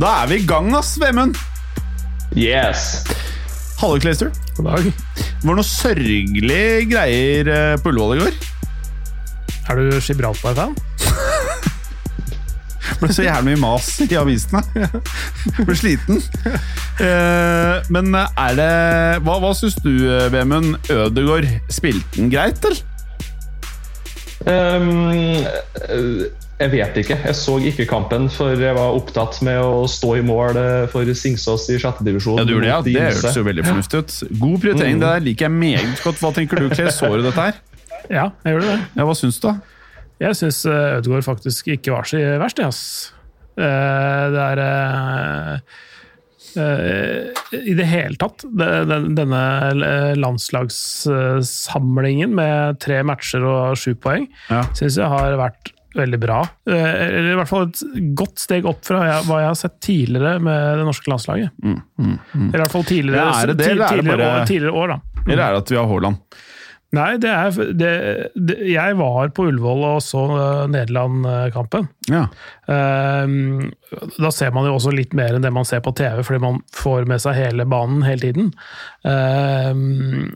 Da er vi i gang, ass, Vemund. Yes. Hallo, Clayster. God dag. Det var noe sørgelige greier eh, på Ullevål i går. Er du Gibraltar-fan? Ble så jævlig mye mas i avisene. Ble sliten. Eh, Men er det Hva, hva syns du, eh, Vemund? Ødegaard, spilte den greit, eller? Um, jeg vet ikke. Jeg så ikke kampen, for jeg var opptatt med å stå i mål eh, for Singsås i sjette divisjon. Ja, du gjorde det, ja. Det hørtes jo veldig fornuftig ut. God prioritering. Det der liker jeg meget godt. Hva tenker du, Clay? Så du dette her? Ja, jeg gjorde det. Ja, Hva syns du, da? Jeg syns Ødegaard faktisk ikke var så verst, jeg, ass. Eh, Det er eh, eh, I det hele tatt, denne eh, landslagssamlingen med tre matcher og sju poeng, Ja. syns jeg har vært veldig bra. Eh, Eller i hvert fall et godt steg opp fra hva jeg har sett tidligere med det norske landslaget. Eller i hvert fall tidligere, Mm, Ja, det det, er det tidligere, bare- år, tidligere år, da. Eller er det at vi har Haaland? Nei, det er det, Jeg var på Ullevål og så eh, Nederland-kampen. Ja. Ehm, da ser man jo også litt mer enn det man ser på TV, fordi man får med seg hele banen hele tiden. Ehm,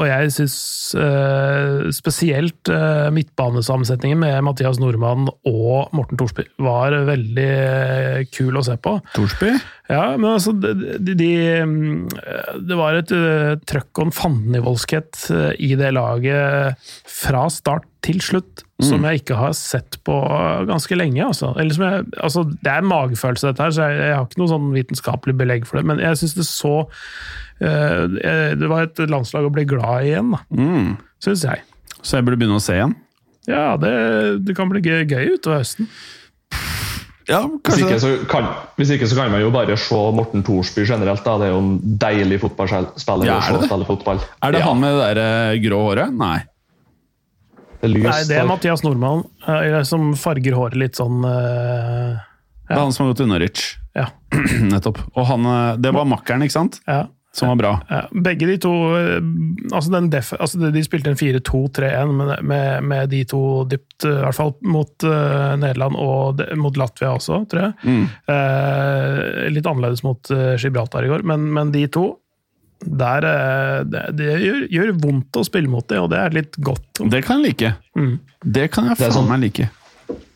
og jeg syns eh, spesielt uh, midtbanesammensetningen med Mathias Nordmann og Morten Thorsby var veldig eh, kul å se på. Thorsby? Ja, men altså de, de, de, Det var et uh, trøkk og en fandenivoldskhet i det laget fra start til slutt som jeg ikke har sett på ganske lenge. Altså. Eller som jeg, altså, det er magefølelse, dette her, så jeg, jeg har ikke noe sånn vitenskapelig belegg for det. Men jeg syns det så uh, Det var et landslag å bli glad i igjen, da. Mm. Syns jeg. Så jeg burde begynne å se igjen? Ja, det, det kan bli gøy, gøy utover høsten. Ja, Hvis ikke, så kan, hvis ikke så kan man jo bare se Morten Thorsby generelt. Da. Det er jo en deilig fotballspiller Ja, å se det det? spille fotball. Er det ja, han med det der eh, grå håret? Nei. Lyst, Nei, det er. Mathias Nordmann uh, som farger håret litt sånn uh, Det er han som har gått til Norwich. Ja. Nettopp. Og han, eh, det var makkeren, ikke sant? ja. Som var bra. Ja, begge de to eh, altså den def, altså de- spilte en 4-2-3-1 med, med, med de to dypt, eh, i hvert fall mot uh, Nederland og de, mot Latvia også, tror jeg. Mm. Eh, litt annerledes mot uh, Gibraltar i går, men, men de to der, eh, det, det gjør, gjør vondt å spille mot det, og det er litt godt. Det kan jeg like. Mm. Det kan jeg er faen sånn- meg like.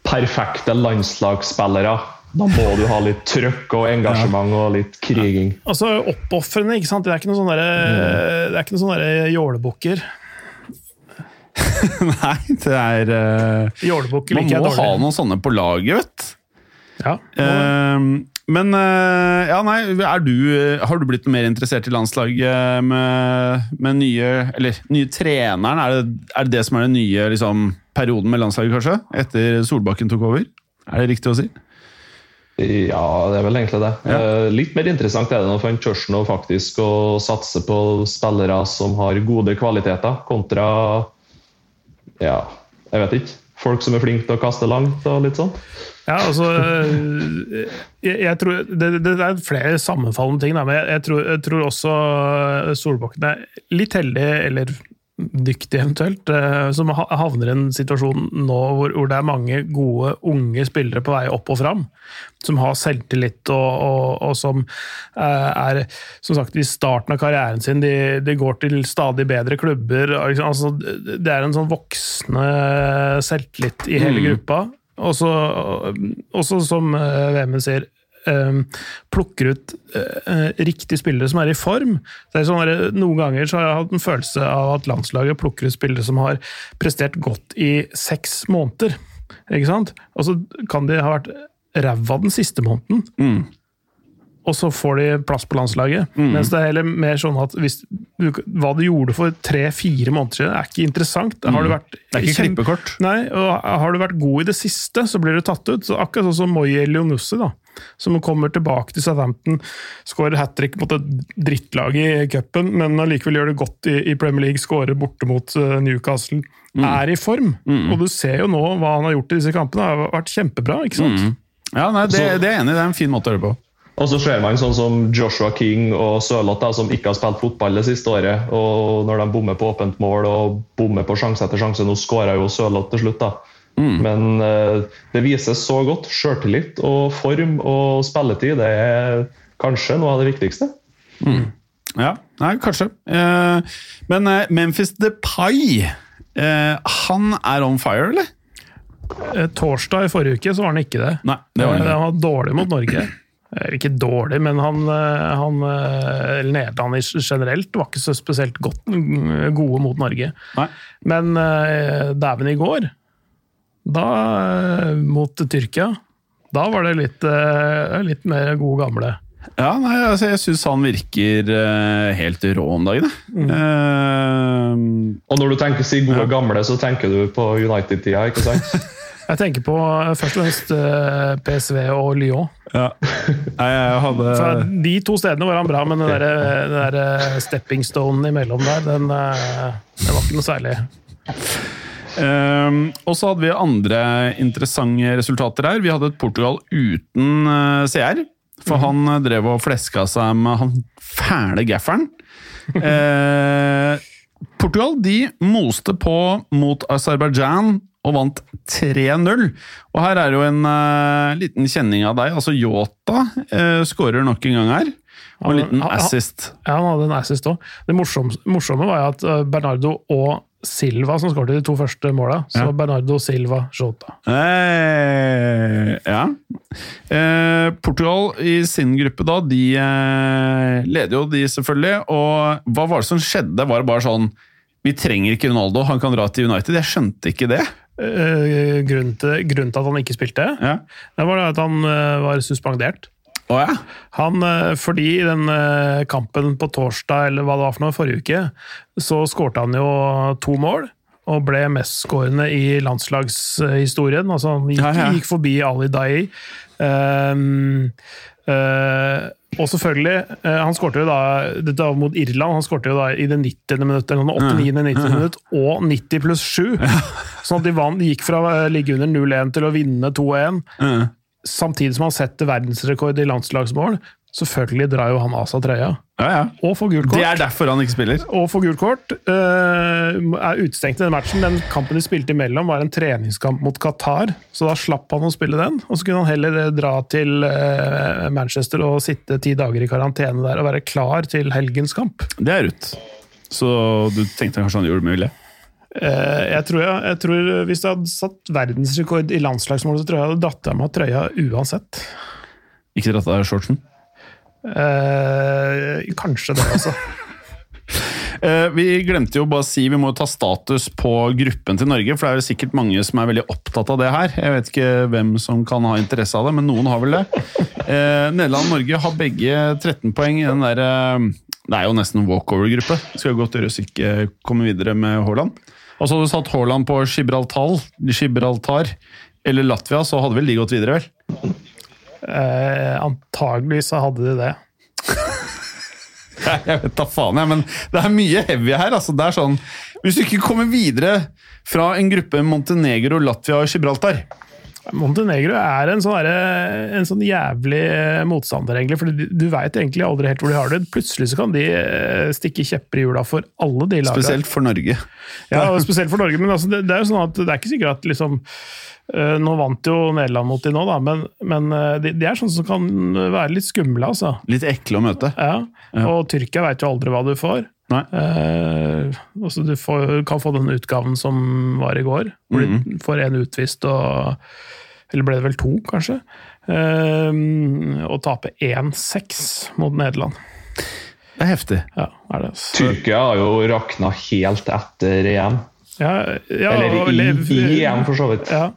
Perfekte landslagsspillere. Da må du ha litt trøkk og engasjement og litt kriging. Altså oppofrende, ikke sant? Det er ikke noen sånne, mm. det er ikke noen sånne jålebukker. Nei, det er uh, Jålebukker Man liker jeg må ha noen sånne på laget, vet du. Ja. Men eh, ja, nei, du, har du blitt mer interessert i landslaget med, med nye Eller nye treneren? Er det, er det det som er den nye liksom, perioden med landslaget, kanskje? Etter Solbakken tok over? Er det riktig å si? Ja, det er vel egentlig det. Ja. Eh, Litt mer interessant er det nå for en Tørsen å faktisk å satse på spillere som har gode kvaliteter, kontra ja, jeg vet ikke. Folk som er flinke til å kaste langt og litt sånn. Ja, altså øh, jeg, jeg tror, det, det er flere sammenfallende ting, da, men jeg, jeg, tror, jeg tror også Solbakken er litt heldig, eller dyktig eventuelt, øh, som havner i en situasjon nå hvor, hvor det er mange gode, unge spillere på vei opp og fram. Som har selvtillit og, og, og som øh, er som sagt, i starten av karrieren sin. De, de går til stadig bedre klubber. Altså, det er en sånn voksende selvtillit i hele gruppa. Også, også som uh, Vemund sier, eh, plukker ut eh, riktige spillere som er i form. Det er sånn der, noen ganger så har jeg hatt en følelse av at landslaget plukker ut spillere som har prestert godt i seks måneder. Ikke sant? Og så kan de ha vært ræva den siste måneden. Og så får de plass på landslaget. Mens det er heller mer sånn at hvis du, hva du gjorde for tre-fire måneder siden, er ikke interessant. Har du vært Det er ikke kjempe- klippekort. Nei, og har du vært god i det siste, så blir du tatt ut. Så akkurat sånn som Moye Leonusse, da. Som kommer tilbake til Southampton, skårer hat trick mot et drittlag i cupen, men allikevel gjør det godt i, i Premier League, skårer borte mot Newcastle. Newcastle. Er i form. Og du ser jo nå hva han har gjort i disse kampene. Det har vært kjempebra, ikke sant? Ja, nei, det, det er enig. Det er en fin måte å høre på. Og så ser man sånn som Joshua King og Sørloth, som ikke har spilt fotball det siste året. Og når de bommer på åpent mål og bommer på sjanse etter sjanse Nå skåra jo Sørloth til slutt, da. Men eh, det vises så godt. Sjøltillit og form og spilletid det er kanskje noe av det viktigste. Ja, nei, kanskje. Eh, men eh, Memphis Depay, Pie, han er on fire, eller? Torsdag i forrige uke så var han ikke det. Nei, det var han. Han var dårlig mot Norge. Ikke dårlig, men han, han eller Nederland generelt var ikke så spesielt godt, mm, gode mot Norge. Nei. Men dæven i går, da eh, mot Tyrkia, da var det litt, eh, litt mer gode gamle. Ja, nei, altså, jeg syns han virker eh, helt rå om dagen. Mm. Uh, Og når du tenker si gode gamle, så tenker du på United-tida, ikke sant? Jeg tenker på først og fremst PSV og Lyon. ja. Nei, jeg hadde de to stedene var han bra, men den der, den der stepping stone imellom der, den, den var ikke noe særlig. Ehm, og så hadde vi andre interessante resultater her. Vi hadde et Portugal uten eh, CR. For han eh, drev og fleska seg med han fæle gafferen. Eh, Portugal de moste på mot Aserbajdsjan og vant 3-0. Og her er jo en eh, liten kjenning av deg. Altså Yota uh, skårer nok en gang her. Og en liten Han- han- assist. Ja, han hadde en assist òg. Det morsomme, morsomme var at Bernardo og Silva som skåret de to første måla. Så Ja. Bernardo Silva Jota. Eh, ja. Eh, Portugal i sin gruppe da, de eh, leder jo de selvfølgelig. Og hva var det som skjedde? Var det bare sånn Vi trenger ikke Ronaldo, han kan dra til United. Jeg skjønte ikke det. Eh, grunnen, til, grunnen til at han ikke spilte, Ja. det var at han eh, var suspendert. Å ja. Han, eh, fordi i den eh, kampen på torsdag, eller hva det var for noe, forrige uke, så skårte han jo to mål. Og ble mestskårende i landslagshistorien. Altså, han gikk, Ja, ja. gikk forbi Ali Dai. Um, uh, og selvfølgelig, uh, han skårte jo da Dette var mot Irland. Han skårte jo da i det 90. minutt, eller noe, 89. 90. minutt, og 90 pluss 7. Sånn at de, vant, de gikk fra å ligge under 0-1 til å vinne 2-1 Eh, samtidig som han setter verdensrekord i landslagsmål. Selvfølgelig drar jo han av seg trøya. ja, ja. Og får gult kort. Det er derfor han ikke spiller. Og får gult kort. Uh, er utestengt i den matchen. Den kampen de spilte imellom, var en treningskamp mot Qatar, så da slapp han å spille den. Og så kunne han heller eh, dra til uh, Manchester og sitte ti dager i karantene der og være klar til helgens kamp. Det er Ruth. Så du tenkte kanskje han gjorde det? Eh, jeg, tror jeg, jeg tror Hvis jeg hadde satt verdensrekord i landslagsmål, så tror jeg jeg hadde dratt av meg trøya uansett. Ikke dratt av shortsen? Eh, kanskje det, altså. Eh, Vi glemte jo bare å si vi må ta status på gruppen til Norge, for det er sikkert mange som er veldig opptatt av det her. Jeg vet ikke hvem som kan ha interesse av det, men noen har vel det. Eh, Nederland og Norge har begge 13 poeng i den derre eh, Det er jo nesten en walkover-gruppe. Skal godt gjøres ikke komme videre med Haaland. Og så hadde du satt Haaland på Gibraltar, Gibraltar eller Latvia, så hadde vel de gått videre, vel? Eh, antageligvis så hadde de det. Jeg vet da faen, jeg, men det er mye heavy her. Altså, det er sånn, hvis du ikke kommer videre fra en gruppe Montenegro, Latvia og Gibraltar Montenegro er en sånn, en sånn jævlig eh, motstander, egentlig. For du, veit egentlig aldri helt hvor de har det. Plutselig så kan de eh, stikke kjepper i hjula for alle de lagene. Spesielt for Norge. Ja, spesielt for Norge. Men altså, det, det er jo sånn at det er ikke sikkert at liksom eh, Nå vant jo Nederland mot de nå, da, men, men de, de er sånne som kan være litt skumle, altså. Litt ekle å møte. Ja. Og Tyrkia veit jo aldri hva du får. Nei. Eh, altså du får, kan få den utgaven som var i går, hvor du får en utvist og Eller ble det vel to, kanskje? Eh, og tape 1-6 mot Nederland. Det er heftig. Ja, er det. altså. Tyrkia har jo rakna helt etter EM. Ja, ja, Eller i, i EM, for så vidt. Ja.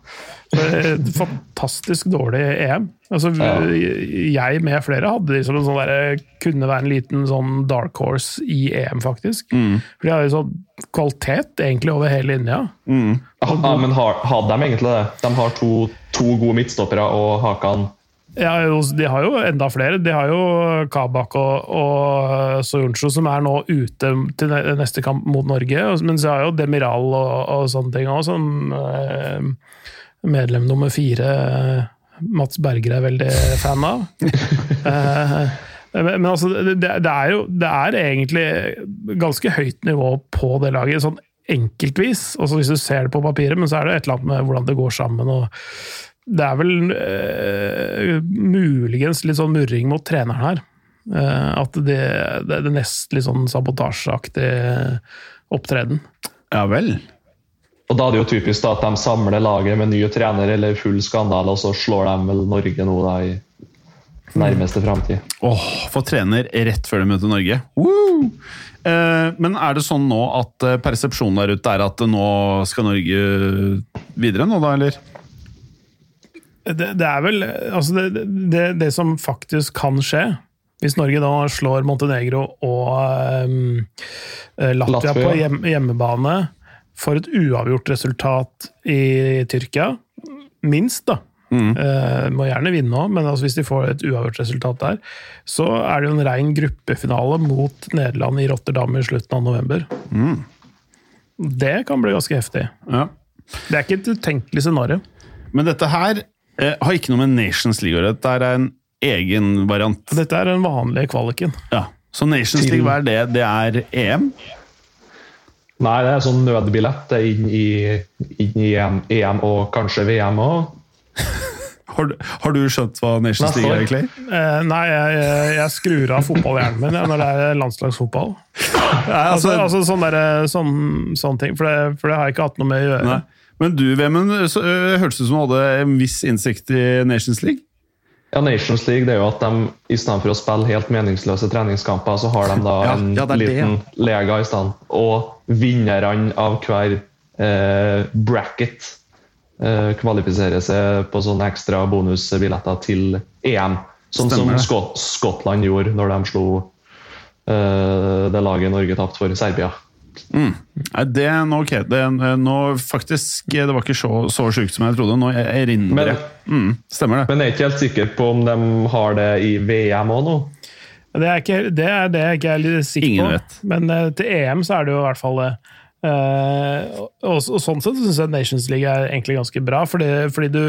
Fantastisk dårlig EM. Altså. Jeg med flere hadde liksom en sånn der, kunne være en liten sånn dark horse i EM, faktisk. For de har jo sånn kvalitet egentlig over hele linja. Ja, men har, hadde de egentlig det? De har to, to gode midtstoppere og Hakan Ja, de har jo enda flere. De har jo Kabak og, og Soyuncu som er nå ute til neste kamp mot Norge. Men så har jo Demiral og, og sånne ting òg, som eh, medlem nummer fire Mats Berger er veldig fan av. eh, men altså, det, det, er jo det er egentlig ganske høyt nivå på det laget, sånn enkeltvis. Også hvis du ser det på papiret, men så er det et eller annet med hvordan det går sammen. og det er vel uh, muligens litt sånn murring mot treneren her. Uh, at det, det, er det nest litt sånn sabotasjeaktig opptreden. Ja vel. Og Da er det jo typisk da at de samler laget med ny trener eller full skandale, og så slår de vel Norge nå da i nærmeste framtid. Åh, oh, Få trener rett før de møter Norge. Uh, men er det sånn nå at persepsjonen der ute er at nå skal Norge videre nå, da, eller? det, det, er vel altså det, det, det, som faktisk kan skje, hvis Norge da slår Montenegro og um, Latvia, Latvia, på hjem, hjemmebane, får et uavgjort resultat i Tyrkia, minst, da. Mm. Uh, må gjerne vinne òg, men altså hvis de får et uavgjort resultat der, så er det jo en rein gruppefinale mot Nederland i Rotterdam i slutten av november. Mm. Det kan bli ganske heftig. Ja. Det er ikke et utenkelig scenario. Men dette her eh, har ikke noe med Nations League å gjøre. Dette er en egen variant. Dette er den vanlige kvaliken. Ja. Så Nations League, hva er det? Det er EM? Nei, det er sånn nødbillett inn i, inn i EM, EM, og kanskje VM òg. Har, har, du skjønt hva Nations League er, egentlig? Eh, nei, jeg, jeg, jeg, skrur av fotballhjernen min når det er landslagsfotball. Nei, altså, altså, altså sånn, der, sånn, sånn ting, for det, for det, har jeg ikke hatt noe med å gjøre. Nei. Men du, Vemund, hørtes ut som du hadde en viss innsikt i Nations League? Ja, Nations League det er jo at de i stedet for å spille helt meningsløse treningskamper, så har de da ja, en ja, liten det, lega i stedet. Og vinnerne av hver eh, bracket eh, kvalifiserer seg på sånne ekstra bonusbilletter til EM. Sånn som Skot Skottland gjorde når de slo eh, det laget Norge tapte for Serbia. Mm. Det, nå, okay. det, nå, faktisk, det var ikke så, så sjukt som jeg trodde. Nå erindrer jeg. Mm, stemmer det. Men jeg er ikke helt sikker på om de har det i VM òg nå? Det er, ikke, det er det jeg ikke er litt sikker Ingen på. Vet. Men uh, til EM så er det jo i hvert fall det. Uh, og, og, sånn sett syns jeg Nations League er egentlig ganske bra, fordi, fordi, du,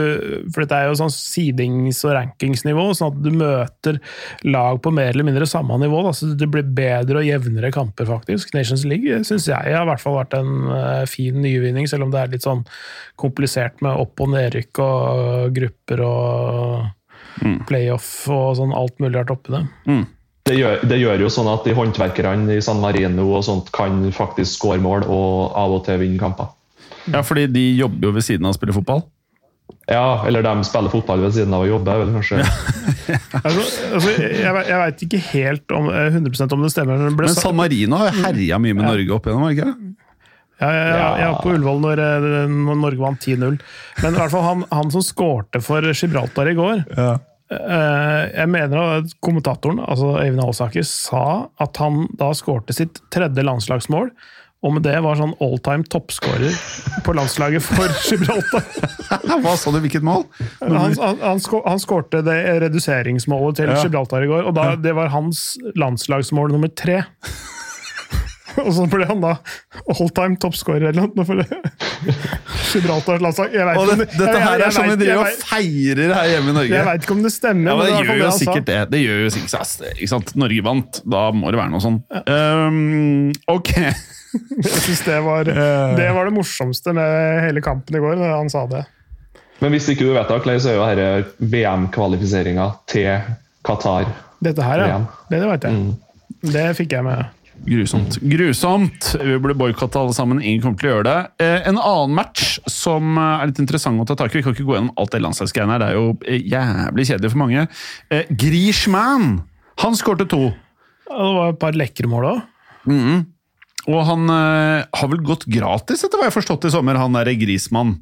for det er jo sånn seedings- og rankingsnivå, sånn at du møter lag på mer eller mindre samme nivå. Da, så det blir bedre og jevnere kamper, faktisk. Nations League syns jeg har i hvert fall vært en uh, fin nyvinning, selv om det er litt sånn komplisert med opp- og nedrykk og grupper og mm. playoff og sånn alt mulig rart oppi det. Mm det gjør, det gjør, jo sånn at de håndverkerne i San Marino og sånt kan faktisk skåre mål og av og til vinne kamper. Ja, fordi de jobber jo ved siden av å spille fotball? Ja, eller de spiller fotball ved siden av å jobbe, vel kanskje. altså, altså, jeg, jeg veit ikke helt om, 100 eh, om det stemmer. Men, men San Marino har jo herja mye med ja. Norge opp igjennom, ikke ja, jeg, jeg, jeg var på Ullevål når, eh, når Norge vant 10-0. Men i hvert fall han, han som skårte for Gibraltar i går, ja. Eh, jeg mener at kommentatoren, altså Eivind Alsaker, sa at han da skårte sitt tredje landslagsmål. Og med det var sånn all time toppskårer på landslaget for Gibraltar. Hva sa du, hvilket mål? Han, han, han skårte det reduseringsmålet til ja. Gibraltar i går, og da, det var hans landslagsmål nummer tre. og så ble han da all time toppskårer eller noe for Gibraltars landslag. Og det, dette her er som vi driver og feirer her hjemme i Norge. Jeg veit ikke om det stemmer. Ja, men det, gjør jo sikkert det. Det gjør jo sikkert ikke sant? Norge vant, da må det være noe sånn. Ja. Um, ok. Jeg synes det, var, det var det morsomste med hele kampen i går, da han sa det. Men hvis ikke du vet det, Clay, så er jo dette VM-kvalifiseringa til Qatar. Dette her, ja. Det, det vet jeg. Mm. Det fikk jeg med. Grusomt. Grusomt! Vi burde boikotte alle sammen. Ingen kommer til å gjøre det. Eh, en annen match som eh, er litt interessant å ta tak i Vi kan ikke gå gjennom alt det landslagsgreiene her, det er jo eh, jævlig kjedelig for mange. Eh, Grishman! Han skårte to. Ja, det var et par lekre mål òg. Mm. Og han eh, har vel gått gratis, etter hva jeg har forstått i sommer, han derre Grismann.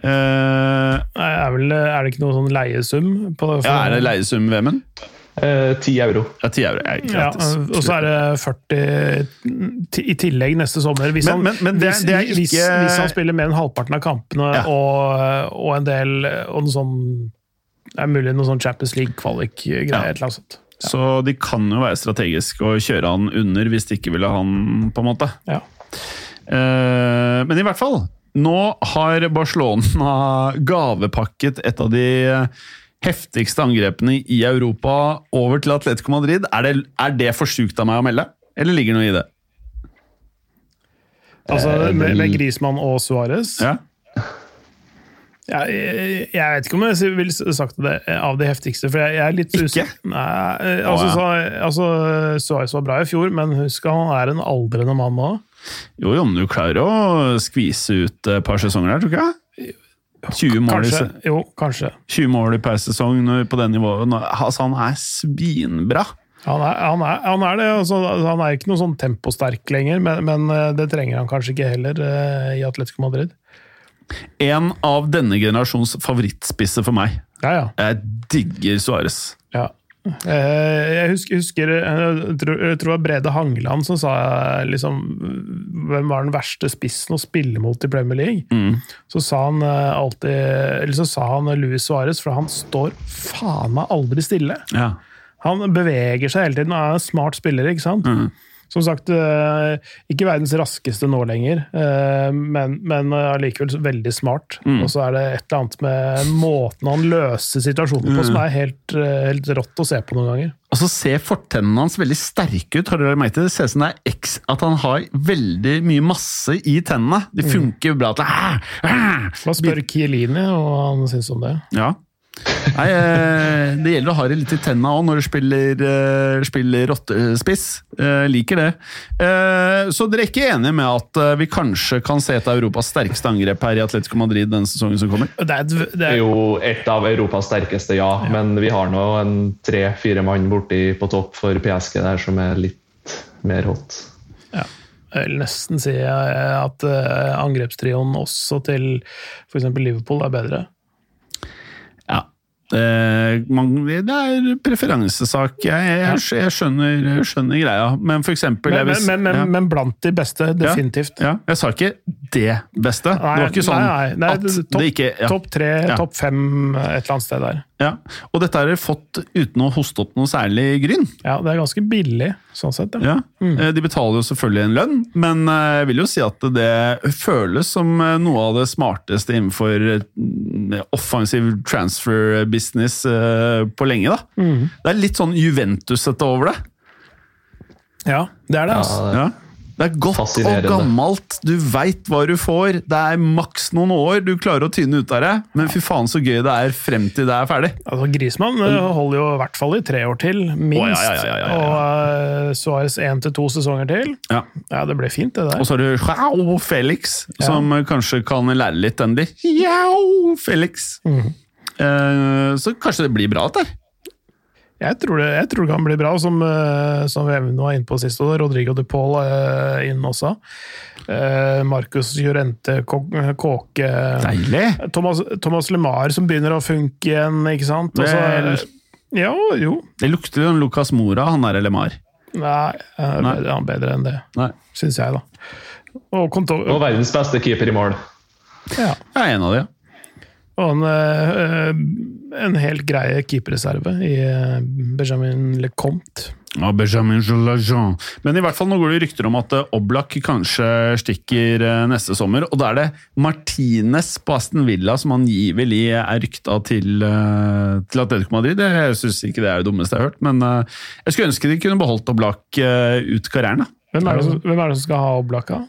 Er, er, det ikke noe sånn leiesum? På det, ja, Er det leiesum, Vemund? Eh, 10 euro. Ja, 10 euro. Ja, og så er det 40 i tillegg neste sommer. Hvis, han, men, men det, det ikke... hvis, hvis, han spiller mer enn halvparten av kampene ja. og, og, en del og noe sånn Det er mulig noe sånn Champions League-kvalik-greier. Ja. sånt. Så de kan jo være strategiske og kjøre han under hvis de ikke ville ha han, på en måte. Ja. Uh, men i hvert fall, nå har Barcelona gavepakket et av de heftigste angrepene i Europa over til Atletico Madrid. Er det, er det for sjukt av meg å melde, eller ligger det noe i det? Altså, Eh, med, med Grismann og Suárez Ja? jeg, jeg, jeg vet ikke om jeg ville sagt det av de heftigste, for jeg, jeg er litt Ikke? usikker. Nei, altså, ja. så, altså Suárez var bra i fjor, men husk at han er en aldrende mann nå. Jo, jo, men du klarer å skvise ut et par sesonger der, tror ikke jeg? 20 mål, Kanskje. Jo, kanskje. 20 mål per sesong på det nivået. Altså, han er svinbra. Han er, han er, han er det. Altså, han er ikke noe sånn temposterk lenger, men, men eh, det trenger han kanskje ikke heller uh, i Atletico Madrid. En av denne generasjons favorittspisser for meg. Ja, ja. Jeg digger Suárez. ja. Eh, Jeg husker, husker jeg tror, jeg tror Brede Hangeland som sa liksom, hvem var den verste spissen å spille mot i Premier League. Mm. Så sa han eh, alltid Eller så sa han Luis Suárez, for han står faen meg aldri stille. Ja. Han beveger seg hele tiden, han er en smart spiller, ikke sant? Mm. Som sagt, eh, ikke verdens raskeste nå lenger, eh, men, men allikevel veldig smart. Mm. Og så er det et eller annet med måten han løser situasjonen på som Mm. er helt, eh, helt rått å se på noen ganger. Og så ser fortennene hans veldig sterke ut. Har dere merket det? Det ser ut som det er X, at han har veldig mye masse i tennene. De funker bra til. Hva spør Kielini, og han syns om det? Ja. Nei, eh, det gjelder å ha det litt i tenna òg når du spiller, eh, spiller rottespiss. Eh, liker det. Eh, så dere er ikke enige med at vi kanskje kan se et av Europas sterkeste angrep her i Atletico Madrid denne sesongen som kommer? Det er, et, det er jo et av Europas sterkeste, ja. Men vi har nå en tre-fire mann borti på topp for PSG der som er litt mer hot. ja. Jeg vil nesten si at angrepstrioen også til f.eks. Liverpool er bedre. Ja. Eh, man, det er preferansesak. Jeg, jeg, jeg, skjønner, jeg skjønner greia, men for eksempel Men, vil- men, men, ja. men blant de beste, definitivt. Ja, jeg sa ikke det beste. det var ikke sånn nei, nei, at topp, det ikke ja. topp tre, Ja. topp fem et eller annet sted der. Ja. Og dette har dere fått uten å hoste opp noe særlig gryn. Ja, det er ganske billig, sånn sett. Ja. Ja. Mm. De betaler jo selvfølgelig en lønn, men eh, jeg vil jo si at det føles som eh, noe av det smarteste innenfor eh, offensiv transfer business eh, på lenge. da. Det er litt sånn Juventus-ete over det. ja, det er det. altså. Ja, Ja. Det er godt og gammelt, du veit hva du får. Det er maks noen år du klarer å tyne ut av det, men fy faen så gøy det er frem til det er ferdig. Altså, Grismann eh, holder jo i hvert fall i tre år til, minst. Å, ja, ja, ja, ja, ja. Og uh, Suárez én til to sesonger til. Ja. Ja, det blir fint, det der. Og så har du jao Felix, Ja. som kanskje kan lære litt endelig. Jau Felix! Mm. Uh, så kanskje det blir bra, dette her. Jeg tror, det, jeg tror det kan bli bra, som, eh, som vi var inne på sist. og Rodrigo de Paul er inn også. Eh, Marcus Llorente, Kå- Kåke Deilig! Thomas, Thomas LeMar som begynner å funke igjen, ikke sant? Også, Vel. ja, jo. Det lukter jo en Lucas Mora, han der Lemar. Nei, han er Nei. bedre, han er bedre enn det, syns jeg, da. Og, Og verdens beste keeper i mål. ja. jeg er en av de. ja. Og en, eh, en helt grei keeperreserve i eh, Benjamin Lecomte. Ja, Benjamin Jolajon. Men i hvert fall nå går det rykter om at eh, Oblak kanskje stikker neste sommer. Og da er det Martinez på Aston Villa som angivelig er rykta til, til Atletico Madrid. Jeg syns ikke det er det dummeste jeg har hørt, men jeg skulle ønske de kunne beholdt Oblak ut karrieren. da. Hvem er, det hvem er det som skal ha Oblaka?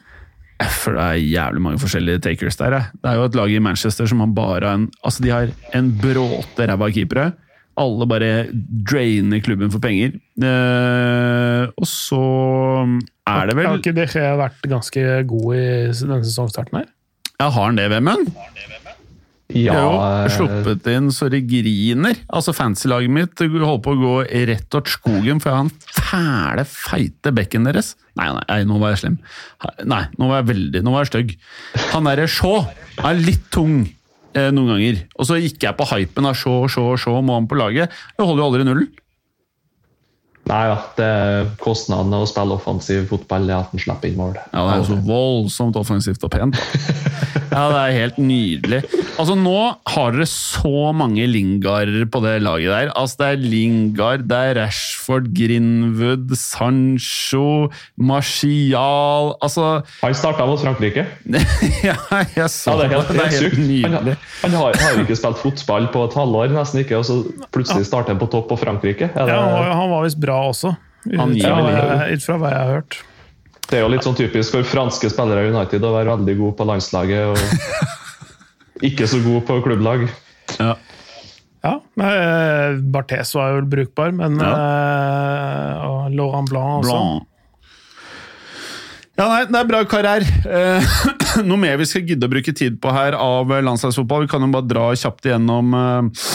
For det er jævlig mange forskjellige takers der. jeg. Det er jo et lag i Manchester som har bare en Altså, de har en bråte ræva keepere. Alle bare drainer klubben for penger. Eh, og så er det vel Har ikke De Gea vært ganske god i denne sesongstarten her? Ja, har han det, Vemund? Ja, jo, eh, sluppet inn så det griner. Altså, Fancy-laget mitt holder på å gå rett åt skogen, for jeg har en fæle, feite bekken deres. Nei, nei, nå var jeg slem. Nei, nå var jeg veldig Nå var jeg stygg. Han derre Shaw er litt tung eh, noen ganger. Og så gikk jeg på hypen av Shaw, Shaw, Shaw, må han på laget. Jeg holder jo aldri nullen. Nei da, det er kostnaden av å spille offensiv fotball er at en slipper inn mål. Ja, det er jo så voldsomt offensivt og pent. Ja, det er helt nydelig. Altså, nå har dere så mange Lingarder på det laget der. Altså, det er Lingard, det er Rashford, Greenwood, Sancho, Martial Altså Han starta mot Frankrike. Ja, jeg så Ja, det er helt, det. helt sykt. Han, nydelig. han har, har jo ikke spilt fotball på et halvår, nesten ikke, og så plutselig starter han på topp på Frankrike. Er det, Ja, han var, visst bra også, ut fra hva jeg har hørt. Det er jo litt sånn typisk for franske spillere i United å være veldig god på landslaget og ikke så god på klubblag. Ja. Ja, eh, Barthes var jo brukbar, men eh, Og Laurent Blanc også. Blanc. Ja, nei, Det er bra karriere. Eh, noe mer vi skal gidde å bruke tid på her av landslagsfotball? Vi kan jo bare dra kjapt igjennom eh,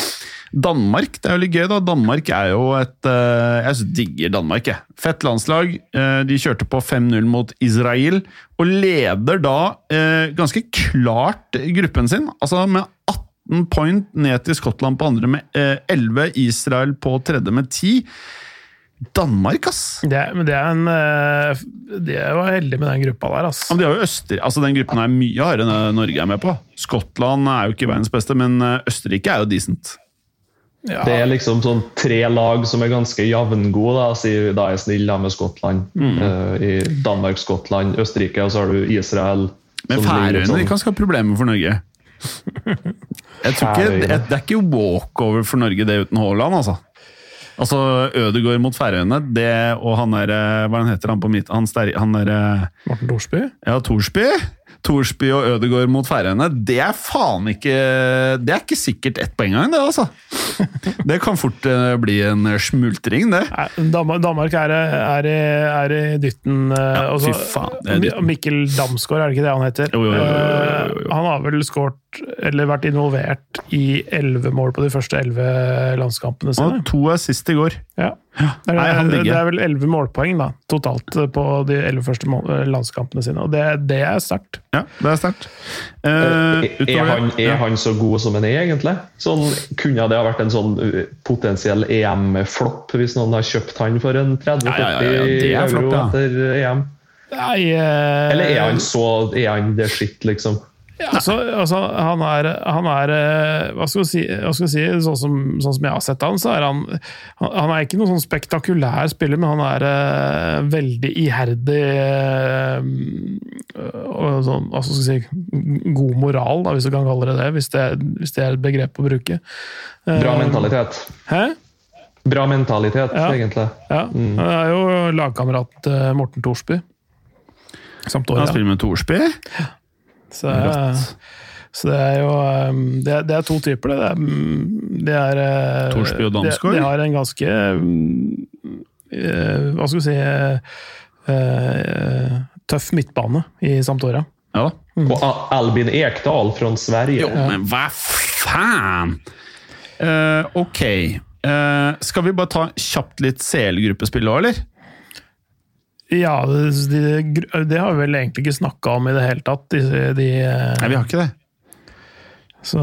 Danmark. Det er jo litt gøy, da. Danmark er jo et eh, Jeg digger Danmark, jeg. Fett landslag. Eh, de kjørte på 5-0 mot Israel, og leder da eh, ganske klart gruppen sin. Altså med 18 point ned til Skottland på andre med eh, 11, Israel på tredje med 10. Danmark, ass! Det, men det er en De er jo heldige med den gruppa der, altså. men de har jo Øster... Altså, den gruppen er mye hardere enn Norge er med på. Skottland er jo ikke verdens beste, men Østerrike er jo decent. Ja, Det er liksom sånn tre lag som er ganske jevngode, da, da er jeg snill da, med Skottland. Eh, I Danmark, Skottland, Østerrike, og så har du Israel. Men Færøyene sånn- kan skape problemer for Norge. Jeg tror ikke, det, det er ikke walkover for Norge, det uten Haaland, altså. Altså, Ødegaard mot Færøyene, det og han der eh, Hva heter han på mitt Han, ster, han der eh, Morten Thorsby. Ja, Thorsby. Thorsby og Ødegaard mot Færøyene, det er faen ikke Det er ikke sikkert ett poeng engang, det, altså. Det kan fort eh, bli en smultring, det. Danmark, er, er, er i dytten eh, Ja, fy faen, er dytten. Mikkel Damsgaard, er det ikke det han heter? Jo, jo, jo, jo, jo, jo. Eh, Han har vel skåret, eller vært involvert i elleve mål på de første elleve landskampene sine. Og to er sist i går. Ja. Det, er, Nei, det, er vel elleve målpoeng da, totalt på de elleve første mål, landskampene sine, og det, det er sterkt. Ja, det er sterkt. Eh, Er, er, han, er han så god som han er, egentlig? Sånn, kunne det ha vært en sånn potensiell EM-flopp hvis noen har kjøpt han for en 30-40 Ja, ja, ja, ja, euro flott, ja. etter EM? Nei, eh, Eller er han så Er han det skitt, liksom? Ja, altså, altså, han er, han er eh, hva, skal jeg si, hva skal jeg si, sånn som, sånn som jeg har sett han, så er han Han er ikke noen sånn spektakulær spiller, men han er eh, veldig iherdig eh, og sånn, hva skal jeg si, god moral, da, hvis du kan kalle det det, hvis det, hvis det er et begrep å bruke. Bra mentalitet. Hæ? Bra mentalitet, Ja. egentlig. Ja, Han er jo lagkamerat Morten Thorsby. Sampdoria. Han spiller med Thorsby. Så, så det er jo um, det er, det er to typer, det. Det er, mm, det er eh, og Damsgaard? De, de har en ganske mm, eh, Hva skal vi si eh, eh, Tøff midtbane i Sampdoria. Ja Mm. Og Albin Ekdal fra Sverige. Jo, men hva faen? Uh, ok. Uh, skal vi bare ta kjapt litt CL-gruppespill òg, eller? Ja, det, det har vi vel egentlig ikke snakka om i det hele tatt. De, de, Nei, vi har ikke det. så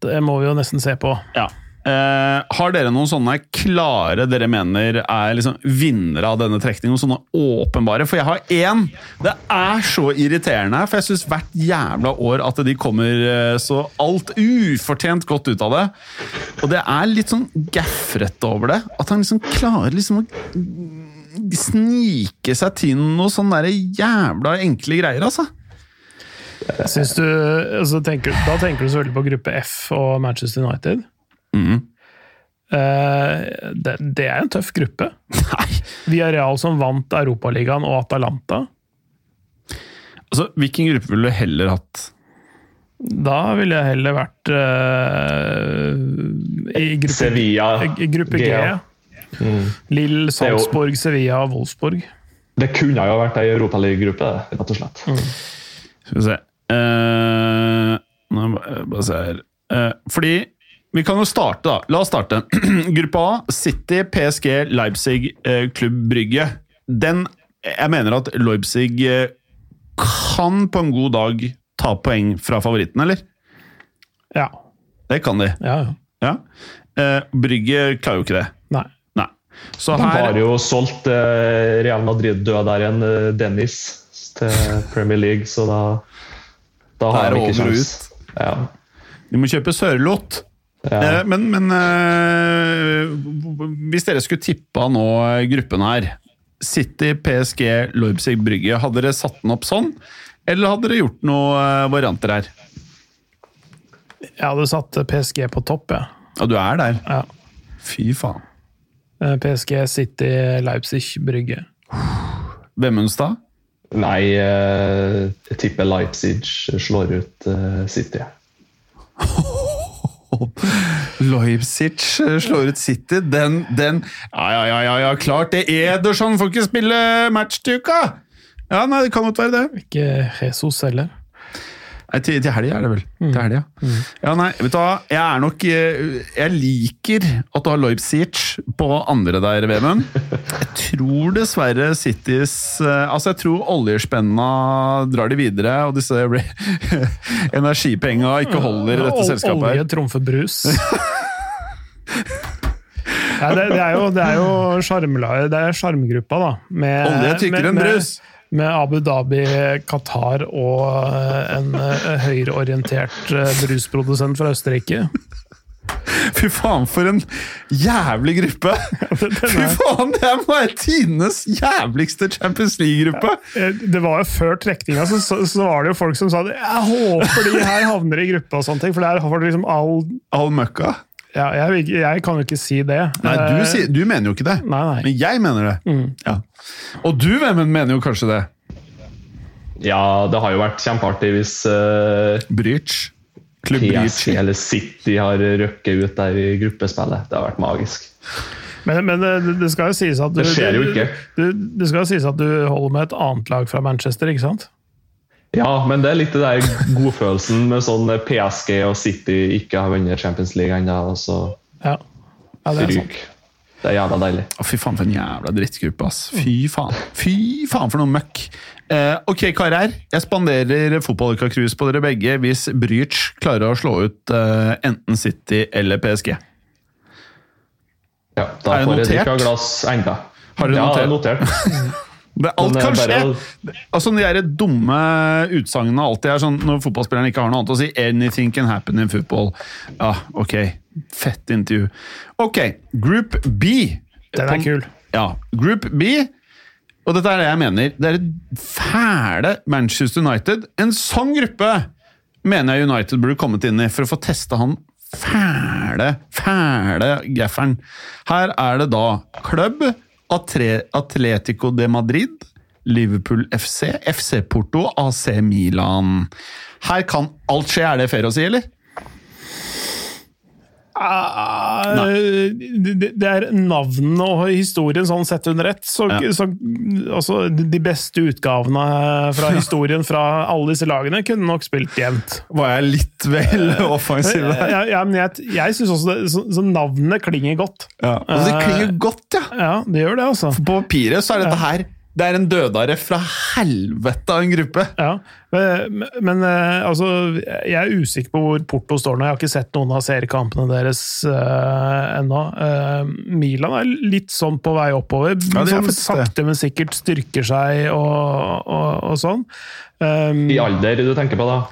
det må vi jo nesten se på. Ja. Eh, har dere noen sånne klare dere mener er liksom vinnere av denne trekningen? Noen sånne åpenbare? For jeg har én! Det er så irriterende, for jeg syns hvert jævla år at de kommer eh, så alt ufortjent godt ut av det. Og det er litt sånn gaffrete over det. At han liksom klarer liksom å snike seg til noe sånn der jævla enkle greier, altså. Syns du, altså tenker, da tenker du selvfølgelig på gruppe F og Manchester United. Mm. Uh, det, det er en tøff gruppe. Nei. Villarreal som vant Europaligaen og Atalanta. Altså, Hvilken gruppe ville du heller hatt? Da ville jeg heller vært uh, i gruppe, Sevilla. gruppe G. G. Lill, er jo- Salzburg, Sevilla Wolfsburg. Det kunne jo vært ei europaliggruppe, rett og slett. Skal vi se uh, Nå bare se her. uh, fordi vi kan jo starte, da. La oss starte. Gruppe A, City, PSG, Leipzig, eh, Klubb Brygge. Den Jeg mener at Leipzig eh, kan på en god dag ta poeng fra favoritten, eller? Ja. Det kan de. ja, ja. Ja. Eh, Brygge klarer jo ikke det. Så De her har jo solgt eh, Real Madrid-døderen eh, Dennis til Premier League, så da, da har de ikke sjans. Ja. De må kjøpe Sørloth. Ja. Eh, Men, men eh, hvis dere skulle tippa nå gruppen her City, PSG, Leipzig, Brygge. Hadde dere satt den opp sånn, eller hadde dere gjort noen varianter her? Jeg hadde satt PSG på topp, jeg. Ja, du er der. Ja. Fy faen. Eh, PSG, City, Leipzig, Brygge. Vemundstad? Nei, eh, jeg tipper Leipzig slår ut eh, City. Leipzig slår ut City. Den, den Ja, ja, ja, ja, ja klart det! Ederson får ikke spille match til uka! Ja, nei, det kan godt være det. Ikke Jesus heller. Nei, til, til helga er det vel. Til helga. Ja, nei, vet du hva. Jeg er nok eh, Jeg liker at du har Leipzig på andre der, Vemund. Jeg tror dessverre Citys eh, Altså, jeg tror oljespenna drar de videre, og disse energipenga ikke holder i dette selskapet. her. Olje trumfer brus. Nei, det, det er jo, det er jo sjarmgruppa, da. Med, Olje er tykkere enn brus. Med Abu Dhabi, Qatar og eh, en eh, høyreorientert eh, brusprodusent fra Østerrike. Fy faen, for en jævlig gruppe! Fy faen, det må være tidenes jævligste Champions League-gruppe! Ja, Det var jo Før trekninga så, så, var det jo folk som sa at jeg håper de her havner i gruppe, og sånne ting, for der har du liksom all All møkka. Ja, jeg, jeg kan jo ikke si det. Nei, du, si, du mener jo ikke det. Nei, nei. Men jeg mener det. Ja. Og du, Vemund, mener jo kanskje det. Ja, det har jo vært kjempeartig hvis uh, Bridge. Klubb PSG eller City har røkket ut der i gruppespillet. Det har vært magisk. Men, men det, det skal jo sies at du, Det skjer jo ikke. Du, det skal jo sies at du holder med et annet lag fra Manchester, ikke sant? Ja, men det er litt det der godfølelsen med sånn PSG og City ikke har vunnet Champions League ennå, og så Ja, ja det er ryk. Det er jævla deilig. Å, fy faen, for en jævla drittgruppe, ass. Fy faen. Fy faen, for noe møkk. Eh, ok, karer. Jeg spanderer fotballuka-cruise på dere begge hvis Brych klarer å slå ut eh, enten City eller PSG. Ja, da Er får jeg drikke av glass enda. Har du ja, det er notert? Det, alt Men kan skje! Altså, De der dumme utsagnene alltid er sånn når fotballspilleren ikke har noe annet å si. 'Anything can happen in football'. Ja, ok. Fett intervju. Ok, Group B. Den er kul. Ja, Group B. Og dette er det jeg mener. Det er et fæle Manchester United. En sånn gruppe mener jeg United burde kommet inn i for å få testa han fæle, fæle gafferen. Her er det da klubb, Atletico de Madrid, Liverpool FC, FC Porto, AC Milan. Her kan alt skje, er det fair å si, eller? Det, det er navnene og historien sånn sett under ett. Så, Ja. så, altså, de beste utgavene fra historien fra alle disse lagene kunne nok spilt jevnt. Var jeg litt vel offensiv der? Ja, ja, men jeg, jeg syns også det, så, så navnene klinger godt. Ja. Og De klinger godt, ja! Ja, det gjør det, altså. På papiret så er dette her Det er en dødare fra helvete av en gruppe. Ja, men, men eh, altså, jeg er usikker på hvor Porto står nå. Jeg har ikke sett noen av seriekampene deres uh, ennå. Uh, Milan er litt sånn på vei oppover. Ja, de er sånn sakte, men sikkert styrker seg og, og, og sånn. Um, I alder du tenker på, da.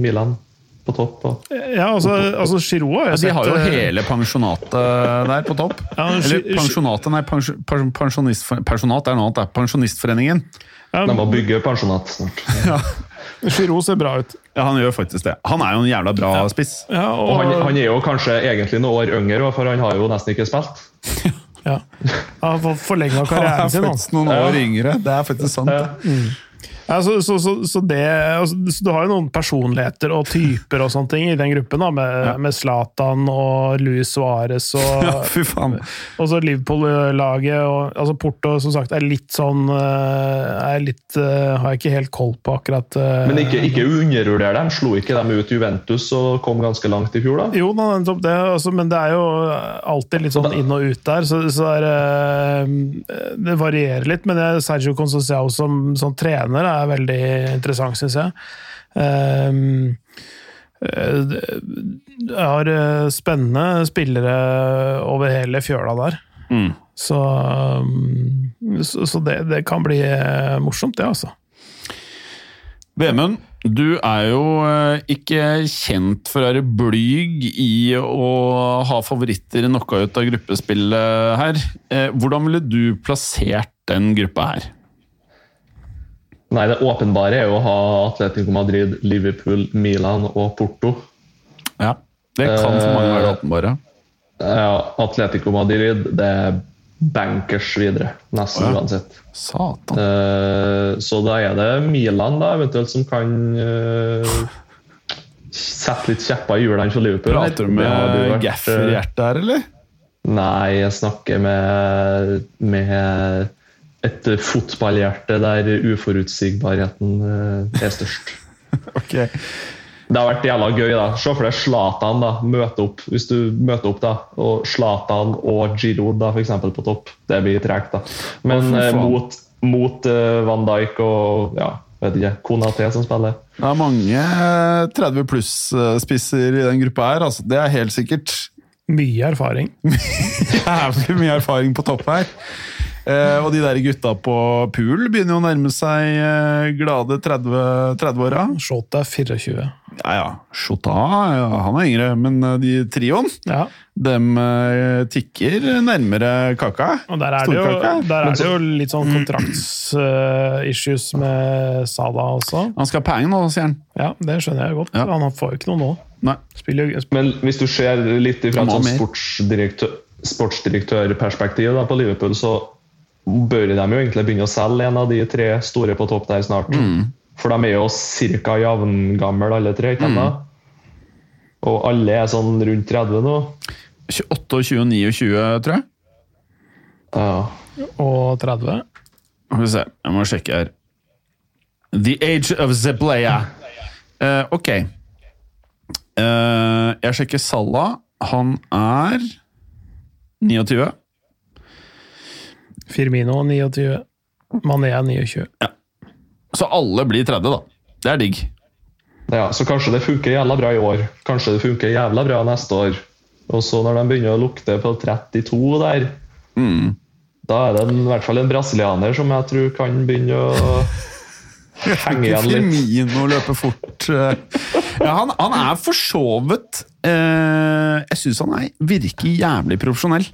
Milan på topp. Og. ja, altså, altså Giroud har jeg De har jo eh, hele pensjonatet der på topp. Ja, Eller pensjonatet, nei, pensjon- pensjonist, pensjonat er noe annet. det er Pensjonistforeningen. ja, De må bygge pensjonat snart. Giroud ser bra ut. Ja, Han gjør faktisk det. Han er jo en jævla bra spiss. Ja, Og han, han er jo kanskje egentlig noen år yngre, for han har jo nesten ikke spilt. ja. Han har forlenga karrieren sin. Han er faktisk noen år Ja. yngre. Det er faktisk sant. Ja. Ja, så, så, så, så det, altså, så du har jo noen personligheter og typer og sånne ting i den gruppen, da, med, med Zlatan og Luis Suárez og, Ja, fy faen. og så Liverpool-laget. og altså Porto som sagt er litt sånn eh, er litt, eh, Har jeg ikke helt koll på akkurat. eh, Men ikke, ikke undervurder dem. Slo ikke dem ut Juventus og kom ganske langt i fjor, da? Jo, da, det, altså, men det er jo alltid litt sånn inn og ut der. Så, så er, det varierer litt. Men det, Sergio Conceição som, som trener er veldig interessant, syns jeg. Um, jeg har eh, spennende spillere over hele fjøla der. Mm. Så, um, så, det, det kan bli eh, morsomt, det, altså. Vemund, du er jo ikke kjent for å være blyg i å ha favoritter i knockout av gruppespillet her. Hvordan ville du plassert den gruppa her? Nei, det åpenbare er jo å ha Atletico Madrid, Liverpool, Milan og Porto. Ja, Det kan for mange være det åpenbare. Ja, Atletico Madrid, det er bankers videre. Nesten oh, ja. uansett. Satan. Eh, Så da er det Milan da, eventuelt som kan eh, sette litt kjepper i hjulene for Liverpool. Prater du med eh, her, eller? Nei, jeg snakker med, med et fotballhjerte der uforutsigbarheten eh, er størst. Ok. Det har vært jævla gøy. da. Se for deg Zlatan da, møte opp, hvis du møter opp, da, og Zlatan og Giroud da, for eksempel, på topp. Det blir tregt, da. Men eh, faen. mot, mot uh, Van Dijk og ja, vet ikke, Konaté som spiller. Det er mange 30 pluss-spisser i den gruppa her, altså. Det er helt sikkert. Mye erfaring. Jævlig mye erfaring på topp her. Eh, og de der gutta på pool begynner jo å nærme seg eh, glade 30 30-åra. Shota er 24. ja ja, Shota ja, han er yngre, men eh, de trioen, Ja, dem eh, tikker nærmere kaka. og der er det jo, der er det jo litt sånn kontraktsissues uh, med Sada, også. Han skal ha penger nå, sier han. Ja, det skjønner jeg godt. Ja. Han får jo ikke noe nå. Nei. Spiller jo Men hvis du ser litt fra et sånn sportsdirektør, sportsdirektørperspektiv på Liverpool, så bør de jo egentlig begynne å selge en av de tre store på topp der snart. For de er jo ca. jevngamle alle tre, ikke sant? Og alle er sånn rundt 30 nå. 28, 29 og 20, tror jeg. Ja. Og 30. Skal vi se, jeg må sjekke her. The Age of Zeplaya. Uh, ok. Uh, jeg sjekker Salah. Han er 29. Firmino 29. Mané er 29. Så alle blir 30, da. Det er digg. ja, Så kanskje det funker jævla bra i år. Kanskje det funker jævla bra neste år. Og så når de begynner å lukte på 32 der, da er det en, i hvert fall en brasilianer som jeg tror kan begynne å henge igjen litt. Firmino løper fort. eh. Ja, han, han er for så vidt eh, Jeg syns han er, virker jævlig profesjonell.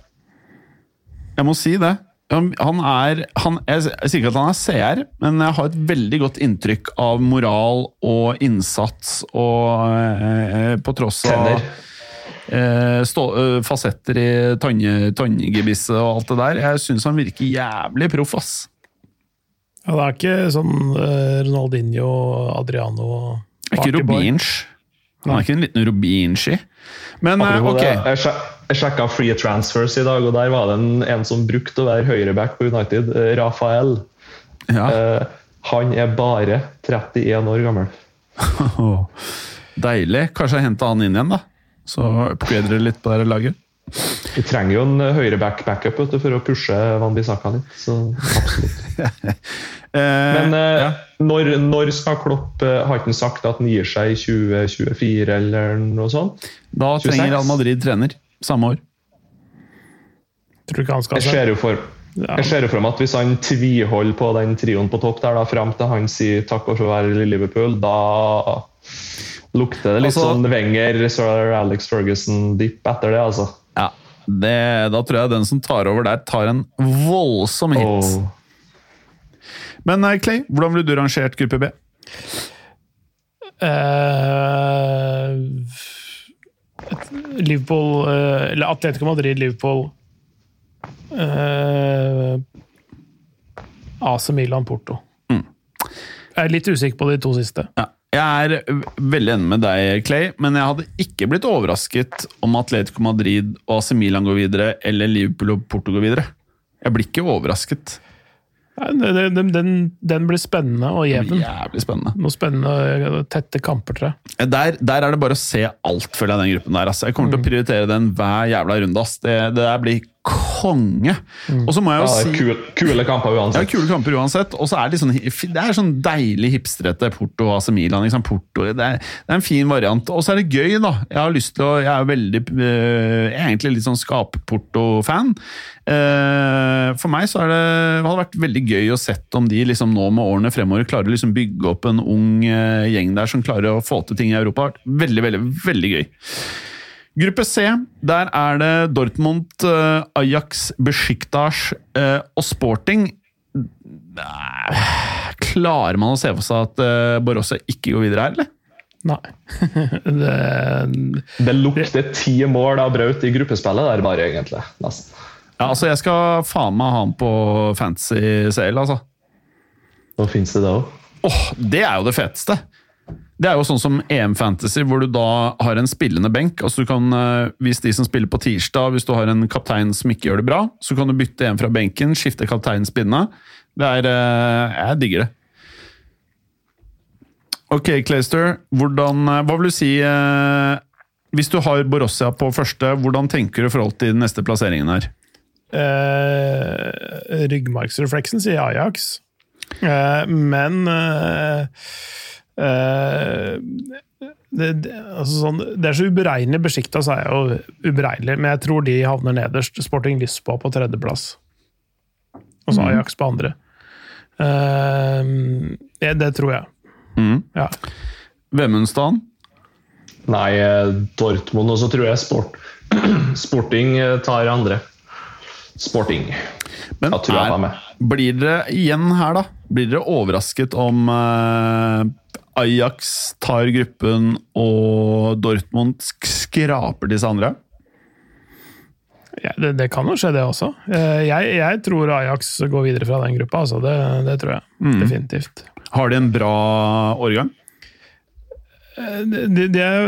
Jeg må si det. Han, han er han, Jeg sier ikke at han er CR, men jeg har et veldig godt inntrykk av moral og innsats og eh, På tross av eh, stå, eh, fasetter i tanngebisset og alt det der. Jeg syns han virker jævlig proff, ass. Ja, det er ikke sånn eh, Ronaldinho, Adriano ikke. Robinch. Han er ikke en liten Robinchi. Men eh, ok. det, Jeg, sjek, sjekka free transfers i dag, og der var det en, en som brukte å være høyreback på United. eh, Rafael. Ja. Eh, han er bare 31 år gammel. Deilig. Kanskje jeg henta han inn igjen, da. Så upgrader dere litt på det laget. Vi trenger jo en høyreback-backup for å pushe Van Bissaka litt. Så absolutt. Eh, Men eh, ja. når, når skal Klopp eh, Har ikke han sagt at han gir seg i 2024 eller noe sånt? Da 26? trenger Al Madrid trener. Samme år. Tror du ikke han skal Jeg ser jo for, Ja. jeg ser jo for meg at hvis han tviholder på den trioen på topp der da, fram til han sier takk og farvel i Liverpool, da lukter det litt Altså- sånn Wenger, sir Alex Ferguson-dipp etter det, altså. Ja. Det, da tror jeg den som tar over der, tar en voldsom hit. Oh. Men eh, Clay, hvordan ville du rangert gruppe B? Eh, et- Liverpool eh, Eller Atletico Madrid, Liverpool eh, AC Milan, Porto. Mm. Jeg er litt usikker på de to siste. Ja. Jeg er veldig enig med deg, Clay, men jeg hadde ikke blitt overrasket om Atletico Madrid og AC Milan går videre, eller Liverpool og Porto går videre. Jeg blir ikke overrasket. Den, den, den, blir spennende og jevn. jævlig spennende. Noe spennende, tette kamper, tror jeg. Der, der er det bare å se alt, føler jeg, den gruppen der. Altså. Jeg kommer til å prioritere den hver jævla runde. Ass. Det, det der blir konge. Og så må jeg jo Ja, si kule, kule kamper ja, uansett. kule kamper uansett. Og så er det, sånn, det er sånn deilig hipstrete Porto AC Milan. Liksom Porto, det, er, det er en fin variant. Og så er det gøy, da. Jeg har lyst til å, jeg er veldig øh, egentlig litt sånn skap-Porto-fan. Uh, for meg så er det, det hadde vært veldig gøy å sett om de liksom nå med årene fremover klarer å liksom bygge opp en ung uh, gjeng der som klarer å få til ting i Europa. Veldig, veldig, veldig gøy. Gruppe C, der er det Dortmund, eh, Ajax, Besiktas eh, og Sporting. Klarer man å se for seg at uh, Borussia ikke går videre her, eller? Nei. det, Det lukter ti mål av Braut i gruppespillet der, bare, egentlig. Nesten. Ja, altså Jeg skal faen meg ha han på fancy sale, altså. Nå finnes det det òg. Åh, Det er jo det feteste! Det er jo sånn som EM Fantasy, hvor du da har en spillende benk. altså du kan, eh, Hvis de som spiller på tirsdag, hvis du har en kaptein som ikke gjør det bra, så kan du bytte en fra benken, skifte kapteinen spillende. Det er eh, Jeg digger det. Ok, Clayster. Hvordan, eh, hva vil du si Hvis du har Borussia på første, hvordan tenker du i forhold til den neste plasseringen her? Uh, ryggmargsrefleksen sier Ajax, uh, men eh, eh, det, det, altså sånn, det er så uberegnelig. Besiktas er jo uberegnelig, men jeg tror de havner nederst. Sporting Lisboa på tredjeplass. Og så Ajax på andre. Uh, det, det tror jeg. Mm. Ja. Vemundstaden? Nei, eh, Dortmund, og så tror jeg Sport. Sporting tar andre. Sporting. Men Da tror jeg er- er med. Blir dere igjen her, da? Blir dere overrasket om eh, Ajax tar gruppen og Dortmund skraper disse andre? Ja, det, det kan jo skje, det også. Eh, Jeg, jeg tror Ajax går videre fra den gruppa. Altså. Det, det tror jeg. Definitivt. Har de en bra årgang? De, de,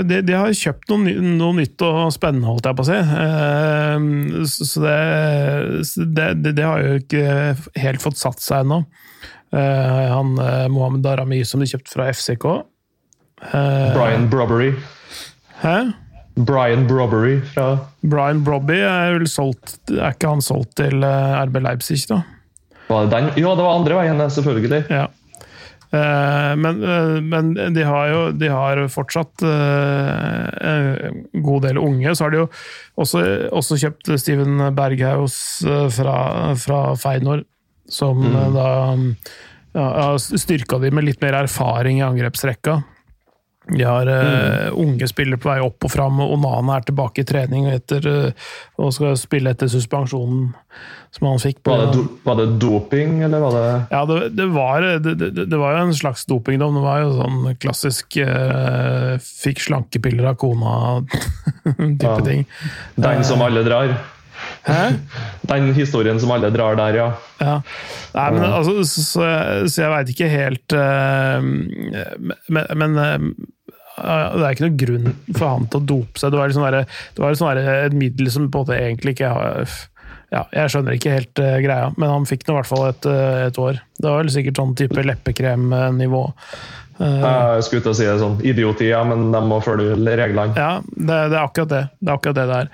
de, de har kjøpt noe, noe nytt og spennende, holdt jeg på å si. Eh, Så så det, så det, det, det har jo ikke helt fått satt seg ennå. Eh, Han eh, Mohammed Darami som de kjøpte fra FCK. Eh, Brian Brobbery. Hæ? Brian Brobbery fra Brian Brobby er vel solgt Er ikke han solgt til RB Leipzig, da? var det den? Ja, det var andre veien, selvfølgelig. Ja. Men, men de har jo de har fortsatt en god del unge. Så har de jo også, også kjøpt Steven Berghaus fra, fra Feinor, som mm. da ja, styrka de med litt mer erfaring i angrepsrekka. De har eh, unge spillere på vei opp og fram. og Onana er tilbake i trening etter, uh, og skal spille etter suspensjonen som han fikk. på Var det, do, var det doping, eller var det ja, det, det, var, det, det, det var jo en slags dopingdom. Det var jo sånn klassisk uh, fikk slankepiller av kona-type Ja. ting. den som alle drar? Hæ? Den historien som alle drar der, ja. Ja. Nei, men altså, så, så jeg, veit ikke helt uh, Men, men uh, det er ikke noen grunn for han til å dope seg. Det var, liksom der, det var liksom der et middel som på en måte egentlig ikke har ja, Jeg skjønner ikke helt uh, greia, men han fikk nå i hvert fall et, et år. Det var vel sikkert sånn type leppekremnivå. Eh, Jeg skulle til å si det sånn idioti, ja, men de må følge reglene. ja, det, det er akkurat det. Det er akkurat det der.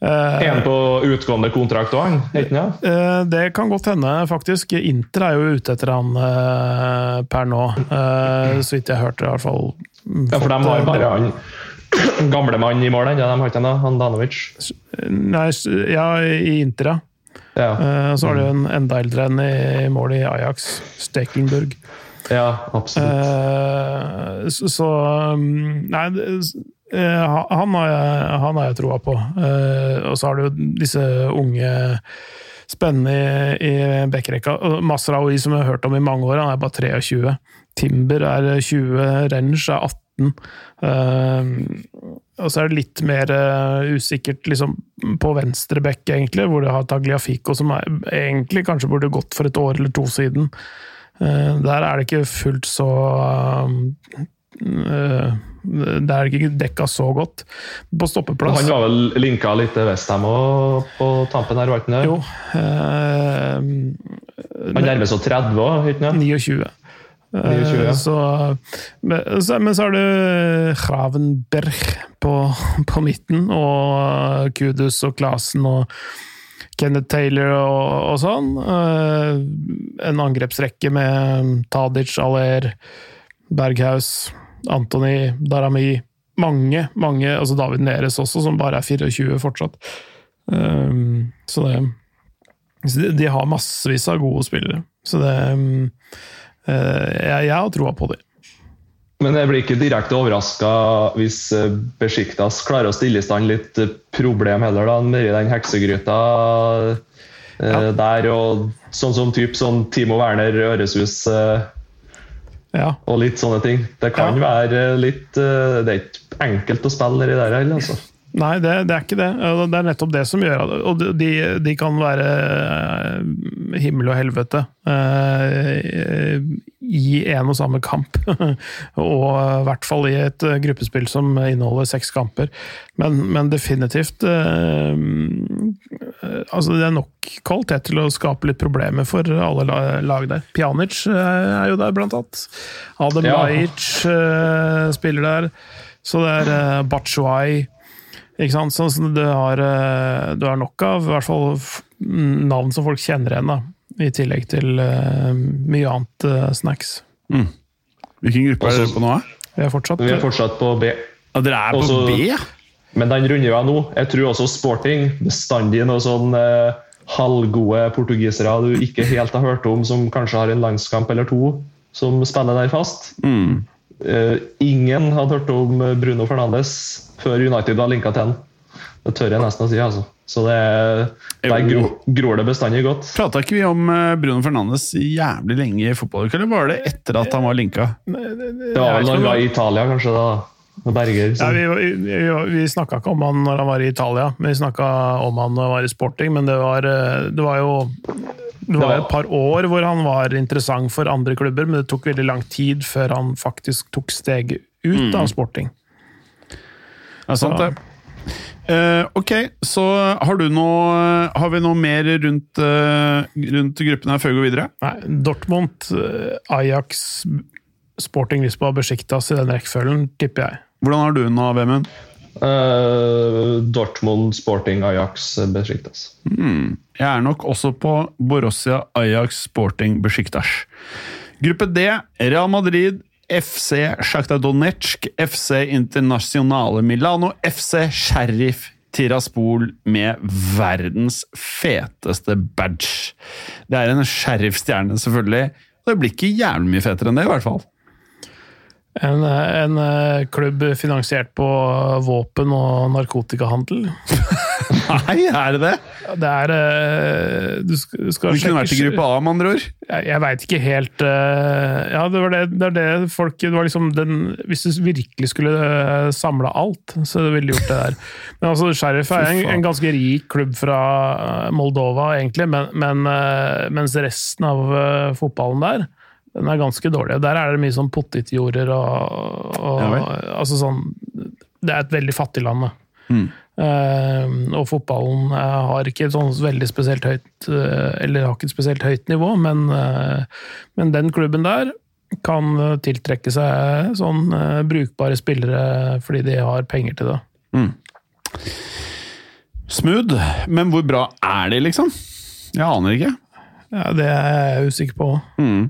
er. Eh, En på utgående kontrakt òg, han? Ikke sant? Eh, Det kan godt hende, faktisk. Inter er jo ute etter han uh, per nå. Eh, så vidt jeg hørte, i hvert fall. Ja, for de har bare han gamle mann i mål ja, de har ikke han da? Han Danovic? Nei, ja, i Inter, ja. Ja. Så har du en enda eldre enn i mål i Ajax, Stekelenburg. Ja, absolutt. Eh, Så så, um, Nei, eh, han har jeg, han har jeg troa på. Eh, Og så har du disse unge spennende i, i backrekka. Masraoui, som jeg har hørt om i mange år, han er bare 23. Timber er 20, Rensch er 18. Eh, og så er det litt mer usikkert liksom, på venstre bekk, egentlig, hvor du har Tagliafico, som er, egentlig kanskje burde gått for et år eller to siden. Eh, der er det ikke fullt så det Der er ikke dekka så godt. På stoppeplass Han var vel linka litt Westham òg på tampen her, var ikke det? Jo. eh, Han nærmer seg 30 òg, ikke sant? 29. 29, ja. Eh, Så, men, så, men så har du Gravenberg på, på midten, og Kudus og Klasen og Kenneth Taylor og, og sånn. Eh, en angrepsrekke med Tadic, Aller, Berghaus, Antony, Darami. Mange, mange, altså David Neres også, som bare er 24 fortsatt. Um, så det de, har massevis av gode spillere. Så det uh, jeg, jeg har troa på dem. Men jeg blir ikke direkte overraska hvis eh, Besjiktas klarer å stille i stand litt eh, problem heller, da, nedi den heksegryta eh, Ja. der. Og sånn som typ sånn Timo Werner, Øresus eh, Ja. og litt sånne ting. Det kan Ja. være litt Det er ikke enkelt å spille nedi der heller, altså. Nei, det, det er ikke det. Det er nettopp det som gjør det. Og de, de kan være eh, himmel og helvete eh, i en og samme kamp. og i hvert fall i et eh, gruppespill som inneholder seks kamper. Men, men definitivt eh, eh, Altså, det er nok kvalitet til å skape litt problemer for alle lag der. Pjanic eh, er jo der, blant annet. Adem Ja. Lajic eh, spiller der. Så det er uh, ikke sant? Sånn som du har, eh, du har nok av i hvert fall navn som folk kjenner igjen, da. I tillegg til uh, mye annet uh, snacks. Hvilken gruppe er dere på nå? Vi er fortsatt Vi er fortsatt på B. Ja, dere er på B? ja? Men den runder jeg nå. Jeg tror også sporting bestandig noen sånn eh, halvgode portugisere du ikke helt har hørt om, som kanskje har en landskamp eller to, som spiller der fast. Mm. Eh, ingen hadde hørt om Bruno Fernandes før United var linka til han. Det tør jeg nesten å si, altså. Så det, der gro, gror, gror det bestandig godt. Prata ikke vi om eh, Bruno Fernandes jævlig lenge i fotballuka, eller var det etter at han var linka? Det var vel når han var i Italia, kanskje, da. Berger. Ja, vi vi, vi snakka ikke om han når han var i Italia, men vi snakka om han når han var i sporting. Men det var, eh, det var jo det var et par år hvor han var interessant for andre klubber, men det tok veldig lang tid før han faktisk tok steget ut av sporting. Ja, sant det. Uh, ok, så har du noe Har vi noe mer rundt, uh, rundt gruppen her før vi går videre? Nei, Dortmund, eh, Ajax, Sporting Lisboa, Besjiktas i den rekkefølgen, tipper jeg. Hvordan har du den av VM-en? Uh, Dortmund, Sporting, Ajax, Besiktas. Jeg er nok også på Borussia Ajax Sporting Besiktas. Gruppe D, Real Madrid, FC Shakhtar Donetsk, FC Internasjonale Milano, FC Sheriff Tiraspol med verdens feteste badge. Det er en sheriffstjerne, selvfølgelig. Det blir ikke jævlig mye fetere enn det, i hvert fall. En, en eh, klubb finansiert på våpen og narkotikahandel. Nei, er det det? Det er eh, Du skal, skal Vi kunne vært i gruppe A, med andre ord. Jeg, jeg veit ikke helt eh, Ja, det var det, det, det folk det var liksom den, Hvis du virkelig skulle samla alt, så ville du gjort det der. Men altså, Sheriff er en, en ganske rik klubb fra Moldova, egentlig, men, men mens resten av fotballen der den er ganske dårlig. Der er det mye sånn potetjorder og, og Ja altså sånn Det er et veldig fattig land, da. Mm. Uh, og fotballen eh, har ikke et sånn veldig spesielt høyt uh, Eller har ikke et spesielt høyt nivå, men, uh, men den klubben der kan tiltrekke seg sånn brukbare spillere fordi de har penger til det. Smooth, men hvor bra er de, liksom? Jeg aner ikke. Ja, det er jeg usikker på. Mm.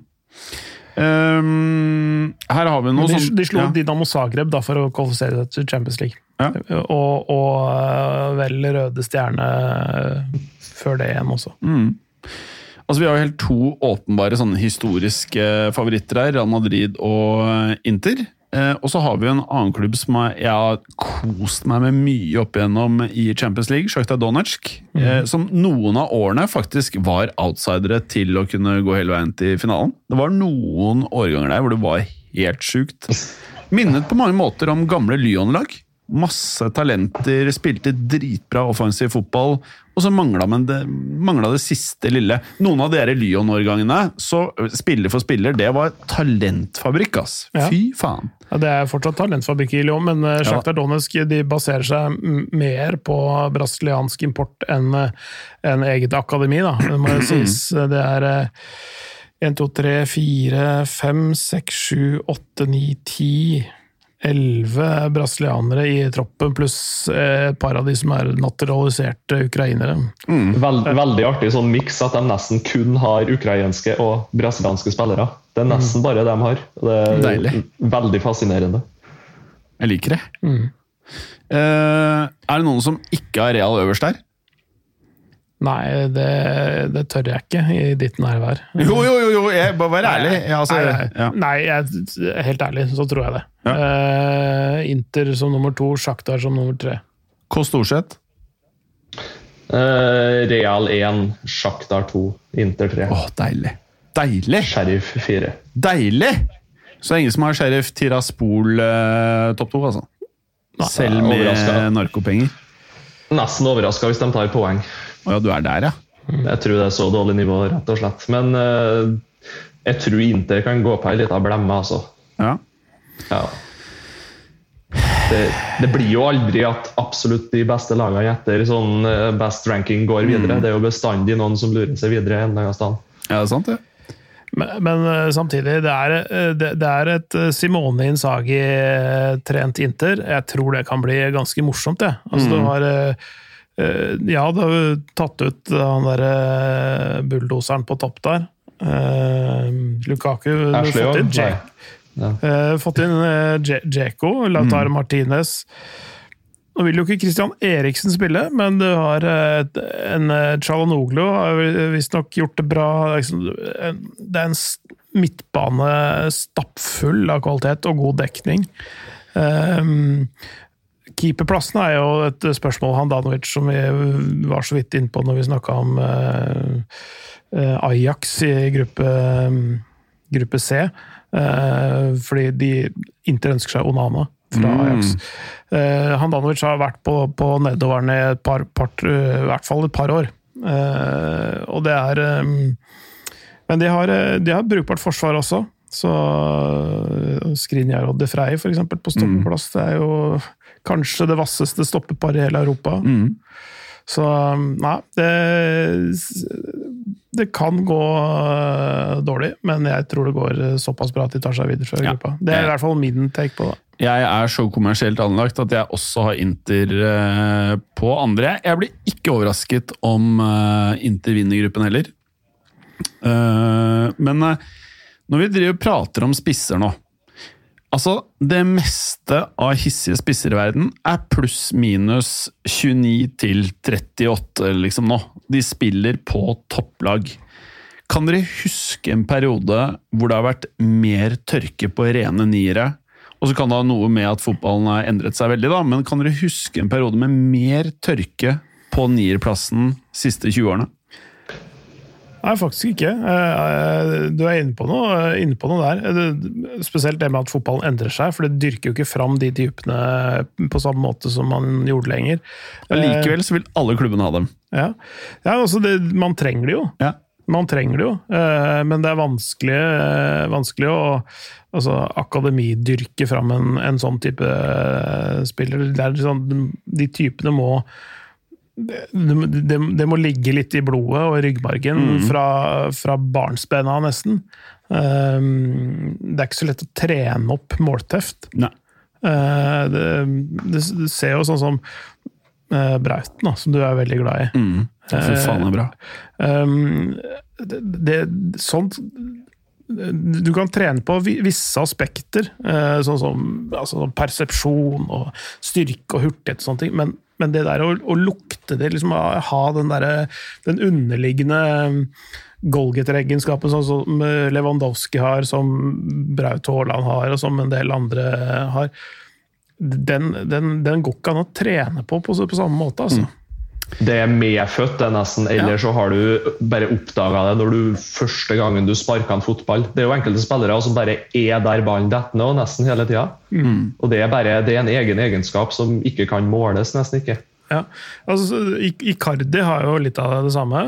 Ehm, her har vi noe de, sånn de slo ja. Dinamo Zagreb da, for å kvalifisere seg til Champions League. Ja. Og, og eh, vel Røde Stjerne eh, før det igjen også. Altså, Vi har jo helt to åpenbare sånne historiske favoritter her. Real Madrid og eh, Inter. Eh, og så har vi en annen klubb som jeg har kost meg med mye opp igjennom i Champions League, Sjakta Donetsk. Eh, som noen av årene faktisk var outsidere til å kunne gå hele veien til finalen. Det var noen årganger der hvor det var helt sjukt. Minnet på mange måter om gamle Lyon-lag. Masse talenter, spilte dritbra offensiv fotball, og så mangla det, det siste lille. Noen av dere Lyon-årgangene, så spiller for spiller, det var talentfabrikk, ass. Fy faen. Ja, Det er fortsatt talentfabrikk i Lyon, men Sjaktar ja. Donetsk de baserer seg mer på brasiliansk import enn en eget akademi. da. Det må jo sies. Det er eh, 1, 2, 3, 4, 5, 6, 7, 8, 9, 10 elleve brasilianere i troppen, pluss eh, et par av de som er naturaliserte ukrainere. Vel, veldig artig sånn miks at de nesten kun har ukrainske og brasilianske spillere. Det er nesten bare de har. Det er Deilig. veldig fascinerende. Jeg liker det. Eh, er det noen som ikke har Real øverst der? Nei, det, det tør jeg ikke i ditt nærvær. Jo, jo, jo, jo jeg, bare vær ærlig. Ja, altså, nei, nei, ja. nei jeg, helt ærlig, så tror jeg det. Ja. Uh, Inter som nummer to, Sjaktar som nummer tre. K. Storseth? Uh, Real 1, Sjaktar 2, Inter 3, Oh, deilig. Deilig! Sheriff 4. Deilig! Så det er ingen som har Sheriff Tiraspol uh, topp to, altså? Selv med narkopenger? Nesten overraska hvis de tar poeng. Å ja, du er der, ja. Jeg tror det er så dårlig nivå, rett og slett. Men uh, jeg tror Inter kan gå på ei lita blemme, altså. ja. Ja. Det, det blir jo aldri at absolutt de beste lagene etter sånn eh, best ranking går videre. Det er jo bestandig noen som lurer seg videre en eller annen sted. Ja, det er sant, det. Men, men eh, samtidig, det er, det, det er et Simone Insagi-trent Inter. Jeg tror det kan bli ganske morsomt, det. Altså, du har eh, eh, Ja, har jo tatt ut han derre bulldoseren på topp der. Eh, Lukaku Ashley fått inn Ja. Eh, fått inn Djeko, Lautaro Martinez. Nå vil jo ikke Christian Eriksen spille, men du har eh, en Chalanoglu har visstnok gjort det bra. Liksom, Det er en midtbane stappfull av kvalitet og god dekning. Um, Keeperplassen er jo et spørsmål, Handanovic, som vi var så vidt innpå når vi snakka om eh, eh, Ajax i gruppe, gruppe C. Eh, fordi de Inter ønsker seg Onana fra Ajax. Mm. Handanovic har vært på, på nedoveren i et par, part, i hvert fall et par år. Og det er Men de har, de har brukbart forsvar også. Så Skrinjar og De Frey, for eksempel, på stoppeplass, det er jo kanskje det vasseste stoppeparet i hele Europa. Så nei, det, det kan gå øh, dårlig, men jeg tror det går øh, såpass bra at de tar seg videre fra Ja. gruppa. Det er i hvert fall min take på det. Jeg er så kommersielt anlagt at jeg også har Inter eh, på andre. Jeg blir ikke overrasket om eh, Inter vinner gruppen heller. Eh, men eh, når vi driver og prater om spisser nå Altså, det meste av hissige spisser i verden er pluss-minus 29 til 38 liksom nå. De spiller på topplag. Kan dere huske en periode hvor det har vært mer tørke på rene niere? Og så kan det ha noe med at fotballen har endret seg veldig, da, men kan dere huske en periode med mer tørke på nierplassen siste 20 årene? Nei, faktisk ikke. Eh, Du er inne på noe, eh, inne på noe der. Eh, Spesielt det med at fotballen endrer seg, for det dyrker jo ikke fram de typene på samme måte som man gjorde lenger. Likevel så vil alle klubbene ha dem. Ja, ja altså det, man trenger det jo. Ja. Man trenger det jo, eh, men det er vanskelig, eh, vanskelig å altså, akademidyrke fram en, en sånn type eh, spiller. Det er sånn, de typene må det, det, det må ligge litt i blodet og i ryggmargen fra, fra barnsbena, nesten. Um, det er ikke så lett å trene opp målteft. Eh, det, det, du ser jo sånn som uh, Brauten, da, som du er veldig glad i. Mm. Fy faen, er bra. Um, det, det, sånt Du kan trene på visse aspekter, eh, sånn som altså, sånn persepsjon og styrke og hurtighet og sånne ting, men, men det der å, å lukte det, liksom ha den der, den underliggende Golgeter-egenskapen, sånn som eh, Lewandowski har, som Braut Haaland har, og som en del andre har, den, den, den går ikke an å trene på på, på samme måte, altså. Det er medfødt, det nesten. Eller så har du bare oppdaga det når du første gangen du sparka en fotball. Det er jo enkelte spillere som bare er der ballen detter ned, nesten hele tida. Og det er, bare, det er en egen egenskap som ikke kan måles, nesten ikke. Ja, altså Icardi har jo litt av det samme.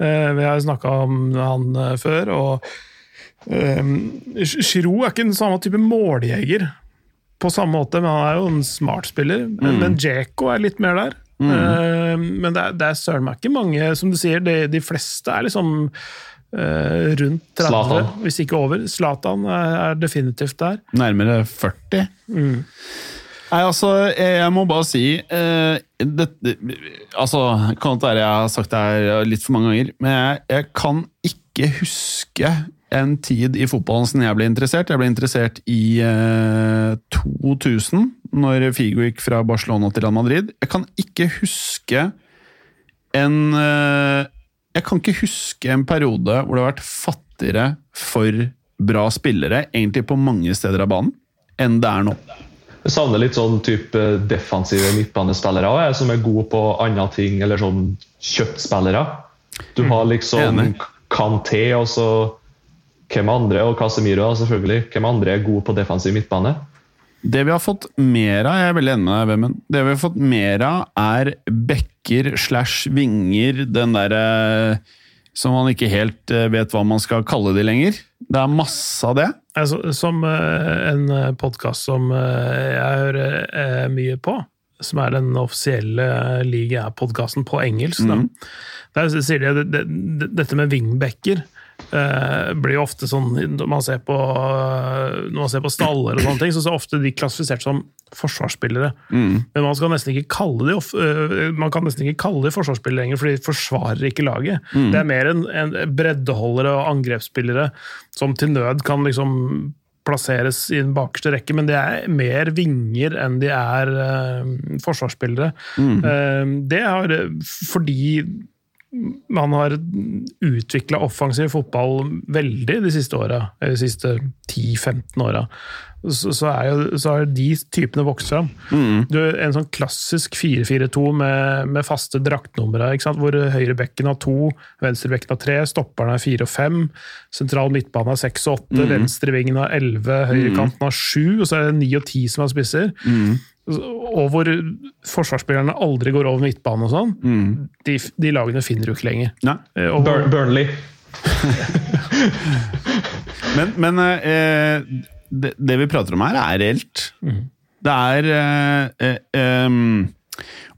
Eh, vi har snakka om han eh, før. og eh, Giroud er ikke den samme type måljeger på samme måte, men han er jo en smart spiller. Mm. men Djeko er litt mer der. Eh, men det er, det er søren meg ikke mange, som du sier, de, de fleste er liksom uh, rundt 30, Zlatan. hvis ikke over. Zlatan er, er definitivt der. Nærmere 40. Nei, altså, jeg jeg må bare si eh, det, det, Altså, kan det være jeg har sagt det her litt for mange ganger, men jeg, jeg kan ikke huske en tid i fotballen som jeg ble interessert. Jeg ble interessert i eh, 2000, når Figo gikk fra Barcelona til Real Madrid. Jeg kan ikke huske en eh, Jeg kan ikke huske en periode hvor det har vært fattigere for bra spillere, egentlig på mange steder av banen, enn det er nå. Jeg savner litt sånn type defensive midtbanespillere også, som er gode på andre ting, eller sånn kjøttspillere. Du har liksom. Kanté og så hvem andre, og Casemiro selvfølgelig. Hvem andre er gode på defensiv midtbane? Det vi har fått mer av, jeg er veldig enig med deg, Vemmen. Det vi har fått mer av, er bekker slash vinger, den derre som man ikke helt eh, vet hva man skal kalle de lenger. Det er masse av det. Altså, som eh, en podkast som eh, jeg hører eh, mye på, som er den offisielle liga-podkasten på engelsk, da. der sier de at det, det, dette med wingbacker eh, blir jo ofte sånn når man ser på, når man ser på staller og sånne ting, så er ofte de klassifisert som forsvarsspillere. Men man, skal nesten ikke kalle de, øh, man kan nesten ikke kalle de forsvarsspillere lenger, for de forsvarer ikke laget. Det er mer en, en breddeholdere og angrepsspillere som til nød kan liksom plasseres i den bakerste rekke, men det er mer vinger enn de er uh, forsvarsspillere. Eh, det har fordi man har utvikla offensiv fotball veldig de siste åra, de siste 10-15 åra. Så, så, er jo, så har de typene vokst fram. Du, en sånn klassisk 4-4-2 med, med faste draktnumre, hvor høyre høyrebekken har to, venstrebekken har tre, stopperne er fire og fem, sentral midtbane har seks og åtte, venstrevingen har elleve, høyrekanten har sju, og så er det ni og ti som har spisser. Og hvor forsvarsspillerne aldri går over midtbanen og sånn. De, de lagene finner du ikke lenger. Nei. Eh, Og, Bur Burnley. Men, men eh, det, det vi prater om her, er reelt. Det er eh, eh,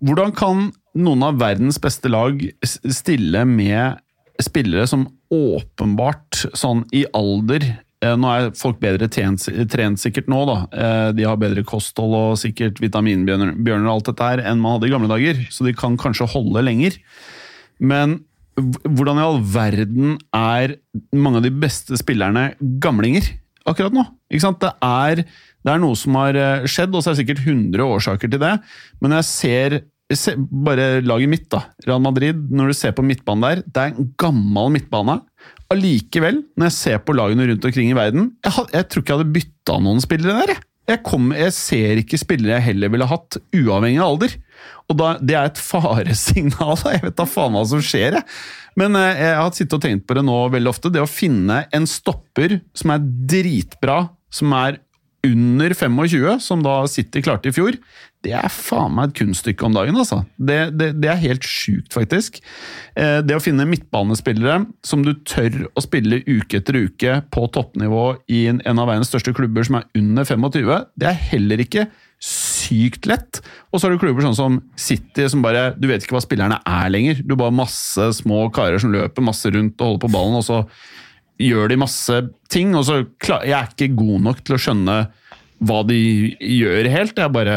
Hvordan kan noen av verdens beste lag stille med spillere som åpenbart, sånn i alder Nå er folk bedre trent, trent sikkert nå, da. Eh, De har bedre kosthold og sikkert vitaminbjørner og alt dette her enn man hadde i gamle dager, så de kan kanskje holde lenger. Men hvordan i all verden er mange av de beste spillerne gamlinger akkurat nå? Ikke sant? Det er, det er noe som har eh, skjedd, og så er det sikkert 100 årsaker til det. Men jeg ser bare laget mitt, da, Real Madrid, når du ser på midtbanen der, det er en gammel midtbane. Allikevel, når jeg ser på lagene rundt omkring i verden, jeg, had, jeg tror ikke jeg hadde bytta noen spillere der. jeg. Kom, jeg ser ikke spillere jeg heller ville hatt, uavhengig av alder. Og da, Det er et faresignal. da. Jeg vet da faen hva som skjer. Jeg. Men eh, jeg har sittet og tenkt på det nå veldig ofte. Det å finne en stopper som er dritbra, som er under 25, som da City klarte i fjor, det er faen meg et kunststykke om dagen. altså. Det, det, det er helt sjukt, faktisk. Eh, Det å finne midtbanespillere som du tør å spille uke etter uke på toppnivå i en av verdens største klubber som er under 25, det er heller ikke sykt lett. Og så har du klubber sånn som City, som bare Du vet ikke hva spillerne er lenger. Du bare masse små karer som løper masse rundt og holder på ballen, og så gjør de masse ting. Og så klar, Jeg er ikke god nok til å skjønne hva de gjør helt. Jeg bare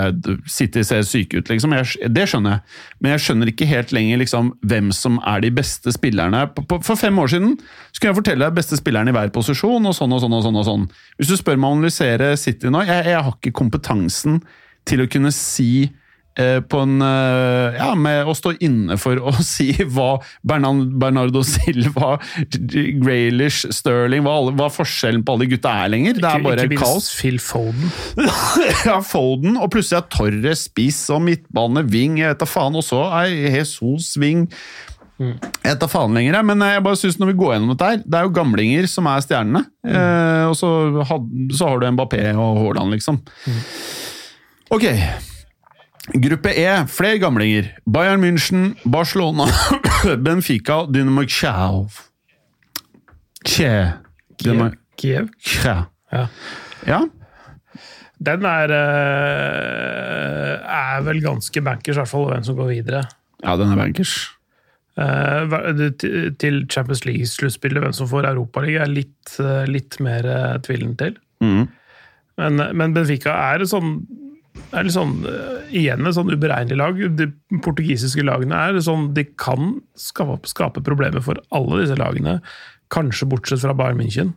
sitter og ser syke ut, liksom. Jeg, det skjønner jeg. Men jeg skjønner ikke helt lenger liksom, hvem som er de beste spillerne. For fem år siden skulle jeg fortelle deg beste spilleren i hver posisjon, og sånn og sånn og sånn. og sånn. Hvis du spør meg å analysere City nå, jeg, jeg har ikke kompetansen til å kunne si på en eh, Ja, med å stå inne for å si hva Bernardo Silva, Graylish, Sterling hva, hva forskjellen på alle de gutta er lenger. Det er bare ikke ikke kaos. Phil Foden. ja, Foden, og plutselig er Torres spiss og midtbane, wing, jeg vet da faen. Og så er Jesus wing. Jeg tar faen lenger, men jeg bare synes når vi går gjennom dette her, det er jo gamlinger som er stjernene. Eh, og så, had, så har du Mbappé og Haaland, liksom. Ok. Gruppe E, flere gamlinger. Bayern München, Barcelona, Benfica, Dynamo Kjæv. Kiev. Dynamo Kiev. Kiev. Ja. Ja. Den er, eh, er vel ganske bankers, i hvert fall hvem som går videre. ja, den er bankers. Eh, til- Champions League-sluttspillet, hvem som får Europaligaen, er litt, eh, litt mer tvilen til. Mm. Men, men Benfica er sånn er litt sånn, eh, igjen et sånn uberegnelig lag. De portugisiske lagene er sånn, de kan skape, skape problemer for alle disse lagene, kanskje bortsett fra Bayern München.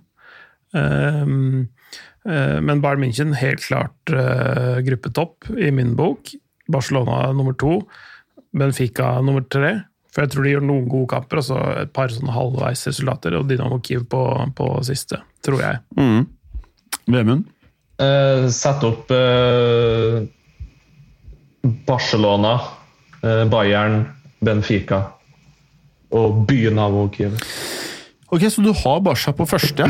Um, uh, men Bayern München helt klart uh, gruppetopp i min bok. Barcelona nummer to. Benfica nummer tre. For jeg tror de gjør noen gode kamper, og et par sånne halvveisresultater. Og Dinamo Kiev på, på siste, tror jeg. Mm. Vemund? Eh, Sett opp eh, Barcelona, eh, Bayern, Benfica og byen av Kiev. Ok, Så du har Barca på første?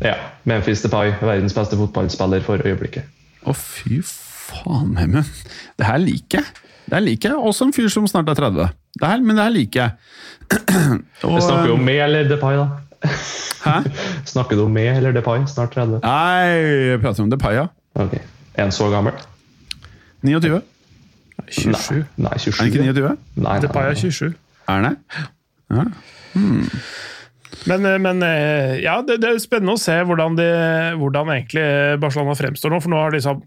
Ja. Memphis Depay, verdens beste fotballspiller for øyeblikket. Å, fy faen, Hemmen. Det her liker jeg. Det her liker jeg. Også en fyr som snart er 30. Det her, men det her liker jeg. Og, Vi snakker jo om meg eller Depay, da. Hæ? Snakker du om meg eller Depay? Snart 30. Nei, jeg prater om Depay, ja. Ok. Er han så gammel? 29. 27. Nei, 27. Er han ikke 29? Nei, nei, Depay er 27. Er han det? Ja. Men, men eh, ja, det, det er spennende å se hvordan, de, hvordan egentlig Barcelona fremstår nå. For nå har liksom,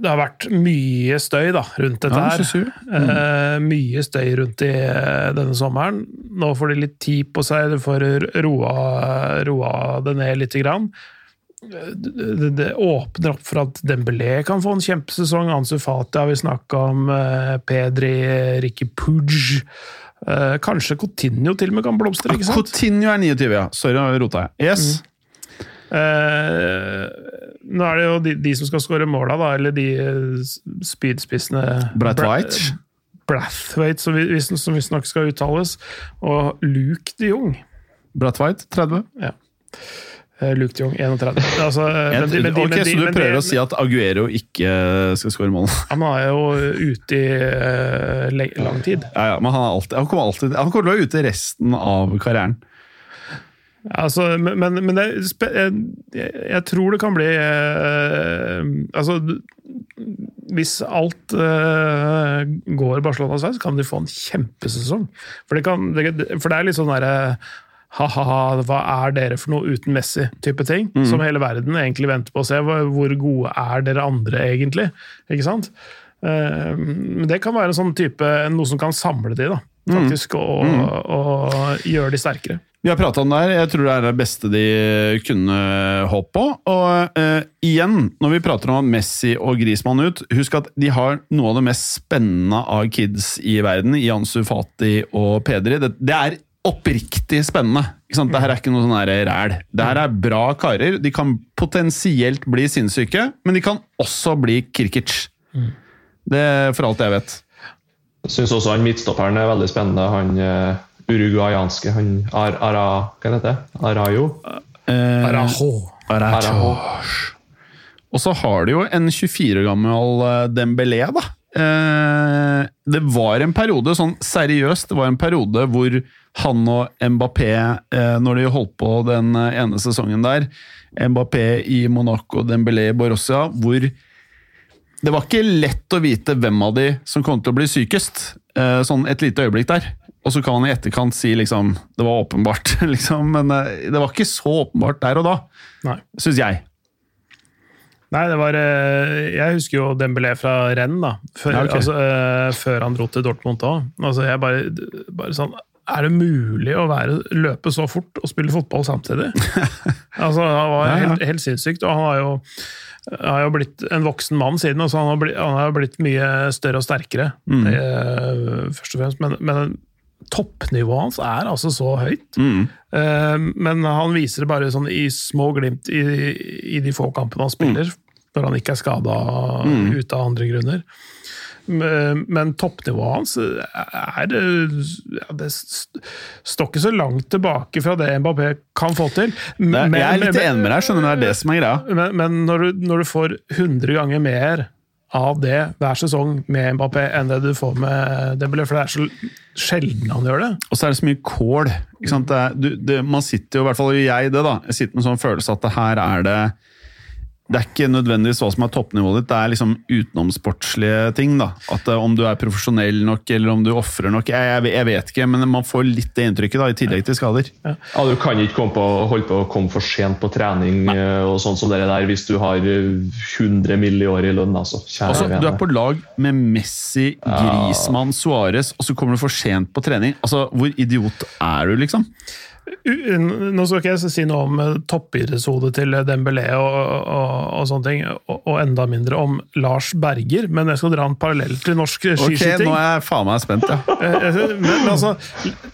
det har vært mye støy da, rundt dette Ja, her. 27. Eh, mye støy rundt i eh, denne sommeren. Nå får de litt tid på seg, de får roa, roa det ned lite grann. Eh, Det, det, det åpner opp for at Dembélé kan få en kjempesesong. Ansu Fati har vi snakka om. eh, Pedri, Ricky Puig. Eh, kanskje Coutinho til og med kan blomstre, ikke sant? Coutinho er 29, ja. Sorry, nå rota jeg. Yes. Eh, nå er det jo de, de som skal skåre måla, da, eller de eh, spydspissene Brathwaite. Brathwaite, som vi- visstnok skal uttales, og Luke de Jong. Brathwaite, 30. Ja. Eh, Luke de Jong, 31. Altså, eh, men de- men de- ok, men Så du prøver å si at Aguero ikke skal skåre mål? Han er jo ute i eh, lang tid. Ja, ja, men han, alltid, han, kommer alltid, han kommer til å være ute resten av karrieren. Altså, men, men, jeg, jeg tror det kan bli eh, Altså, hvis alt eh, går Barcelonas vei, så kan de få en kjempesesong. For det, kan, det, for det er litt sånn derre ha-ha-ha, hva er dere for noe uten Messi-type ting. Som hele verden egentlig venter på å se. Hvor gode er dere andre egentlig? Ikke sant? Eh, Men det kan være en sånn type, noe som kan samle de, da. Faktisk, og, og gjøre de sterkere. Vi har prata om det her. Jeg tror det er det beste de kunne håpe på. Og uh, igjen, når vi prater om Messi og Grismann ut, husk at de har noe av det mest spennende av kids i verden, i Ansu Fati og Pedri. Det, det er oppriktig spennende. Ikke sant? Det er ikke noe sånn ræl. Det her er bra karer. De kan potensielt bli sinnssyke, men de kan også bli Kirkic. Det er for alt jeg vet. Jeg Syns også han midtstopperen er veldig spennende. Han eh, uruguayanske han Ar Ara... Hva heter det? Arajo Araho Arajo. Arajo. Og så har de jo en 24 år gammel eh, Dembélé, da. Eh, det var en periode, sånn seriøst, det var en periode hvor han og Mbappé, eh, når de holdt på den eh, ene sesongen der, Mbappé i Monaco, Dembélé i Borussia, hvor det var ikke lett å vite hvem av de som kom til å bli sykest. eh, Sånn et lite øyeblikk der. Og så kan man i etterkant si liksom Det var åpenbart, liksom. Men eh, det var ikke så åpenbart der og da, syns jeg. Nei, det var eh, Jeg husker jo Dembélé fra renn, da. Før, Ja, okay. altså, eh, før han dro til Dortmund òg. Altså, jeg bare, bare sånn Er det mulig å være, løpe så fort og spille fotball samtidig? altså, Han var helt, helt sinnssykt. Og han har jo, har jo blitt en voksen mann siden, og så han har blitt, han har blitt mye større og sterkere. Mm. først og fremst. Men, men toppnivået hans er altså så høyt. Mm. Uh, Men han viser det bare sånn i små glimt i, i de få kampene han spiller, når han ikke er skada ute av andre grunner. Men men toppnivået hans er ja, Det står ikke så langt tilbake fra det Mbappé kan få til. Men- jeg er litt enig med deg, skjønner du. Det er det som er greia. men, men når, du, når du får 100 ganger mer av det hver sesong med Mbappé enn det du får med Dembélé, for det er så sjelden han gjør det. Og så er det så mye kål. Ikke sant? Det, det, man sitter jo, i hvert fall gjør jeg det, da. Jeg sitter med en sånn følelse at det her er det det er ikke nødvendigvis hva som er toppnivået ditt, det er liksom utenomsportslige ting. da. At eh, Om du er profesjonell nok, eller om du ofrer nok, jeg, jeg, jeg vet ikke. Men man får litt det inntrykket, da, i tillegg til skader. Ja, Du kan ikke komme på, holde på å komme for sent på trening Nei. og sånn som det der hvis du har eh, 100 mill. i år i lønn. altså. Altså, du er på lag med Messi, Griezmann, Suárez, og så kommer du for sent på trening. Altså, Hvor idiot er du, liksom? Nå skal ikke jeg si noe om eh, toppidrettshodet til Dembélé og, og, og sånne ting, og, og enda mindre om Lars Berger, men jeg skal dra en parallell til norsk Ok, skiskyting. nå er jeg faen meg spent, ja. Eh, eh, men, men altså,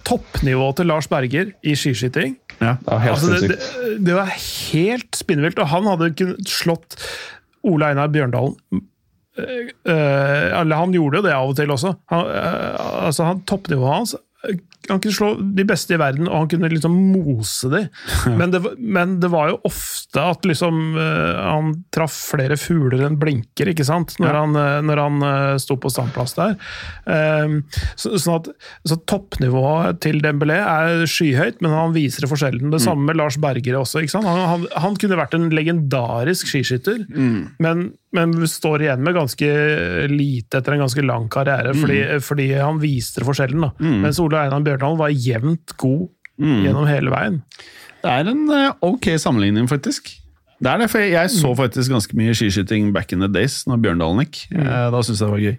toppnivået til Lars Berger i skiskyting ja. det, helt altså, det, det, det var helt spinnvilt, og han hadde kunnet slått Ole Einar Bjørndalen. Eh, eh, eller han gjorde jo det av og til også. Han, eh, altså, han, toppnivået hans eh, han kunne slå de beste i verden, og han kunne liksom mose de. Men det, men det var jo ofte at liksom eh, han traff flere fugler enn blinker, ikke sant? Når han, eh, når han eh, sto på standplass der. Um, så, sånn at, så toppnivået til Dembélé er skyhøyt, men han viser det forskjellen. Det samme med Lars Berger også. ikke sant? Han, han, han kunne vært en legendarisk skiskytter, men, men står igjen med ganske lite etter en ganske lang karriere, fordi, fordi han viste forskjellen. da. Mens Ole Einar Bjørndalen var jevnt god gjennom hele veien. Det er en eh, ok sammenligning, faktisk. Det er det, for jeg så faktisk ganske mye skiskyting back in the days, når Bjørndalen gikk. Eh, Da syntes jeg det var gøy.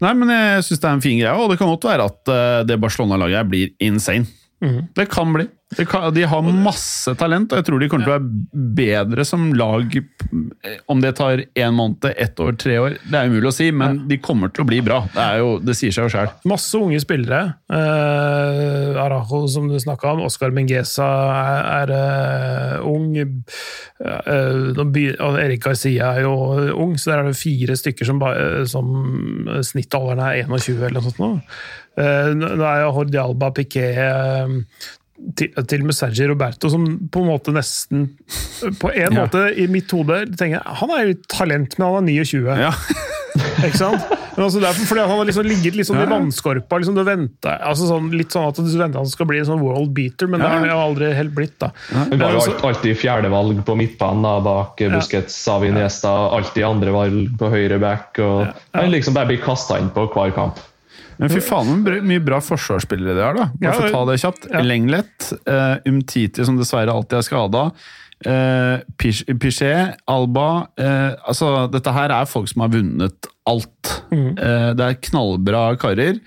Nei, men jeg syns det er en fin greie, og det kan godt være at eh, det Barcelona-laget blir insane. Det kan bli. De har masse talent, og jeg tror de kommer til å være bedre som lag eh, om det tar én måned, ett år, tre år. Det er umulig å si, men de kommer til å bli bra. Det, er jo, det sier seg jo sjøl. Masse unge spillere. Uh, Arajo, som du snakka om. Oscar Mengesa er, er eh, ung. Eh, Erik Garcia er jo ung, så der er det fire stykker som, eh, som snittalderen er 21 eller noe sånt. Nå. Eh, nå er jo Jordi Alba, Piquet eh, til, til med Sergi Roberto, som på en måte nesten På en Ja. måte, i mitt hode, tenker jeg han er jo talent, men han er 29. Ja. Ikke sant? Men altså derfor, fordi han har liksom ligget litt sånn Ja, i vannskorpa. Liksom du venter, altså sånn, litt sånn at du venter han skal bli en sånn world beater, men det har han jo aldri helt blitt. da. Han var jo altså- alt- alltid fjerdevalg på midtbanen da, bak eh, Busquets, Savi Niesta. Alltid andre valg på høyre back. og Han liksom bare blir kasta inn på hver kamp. Men fy faen hvor mye bra forsvarsspillere de har, da. Bare for å ta det kjapt. ja. Lenglet, uh, Umtiti, som dessverre alltid er skada. Uh, Pichet, Alba uh, altså, Dette her er folk som har vunnet alt. Eh, det er knallbra karer.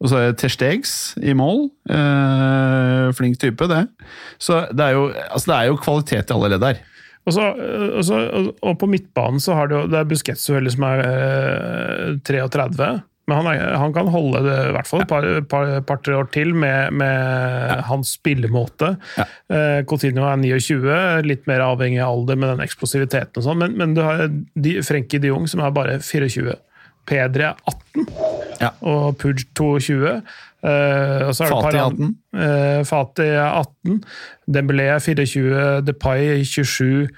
Og så er det Terstegs i mål. Eh, flink type, det. Så det er, jo, altså, det er jo kvalitet i alle ledd her. Og, så, og, så, og på midtbanen så har det jo det er Busquets som er eh, 33. Men han, er, han kan holde det i hvert fall et par- par- par-tre år til med, med hans spillemåte. Ja. Eh, Coutinho er 29, litt mer avhengig av alder med den eksplosiviteten og sånn. Men, men du har de, Frenkie de Jong som er bare 24. Pedri er 18, Ja. og Pudge 22. Eh, Fati er det et par Fati an- Eh, Fati er 18, Dembélé er 24, Depay 27,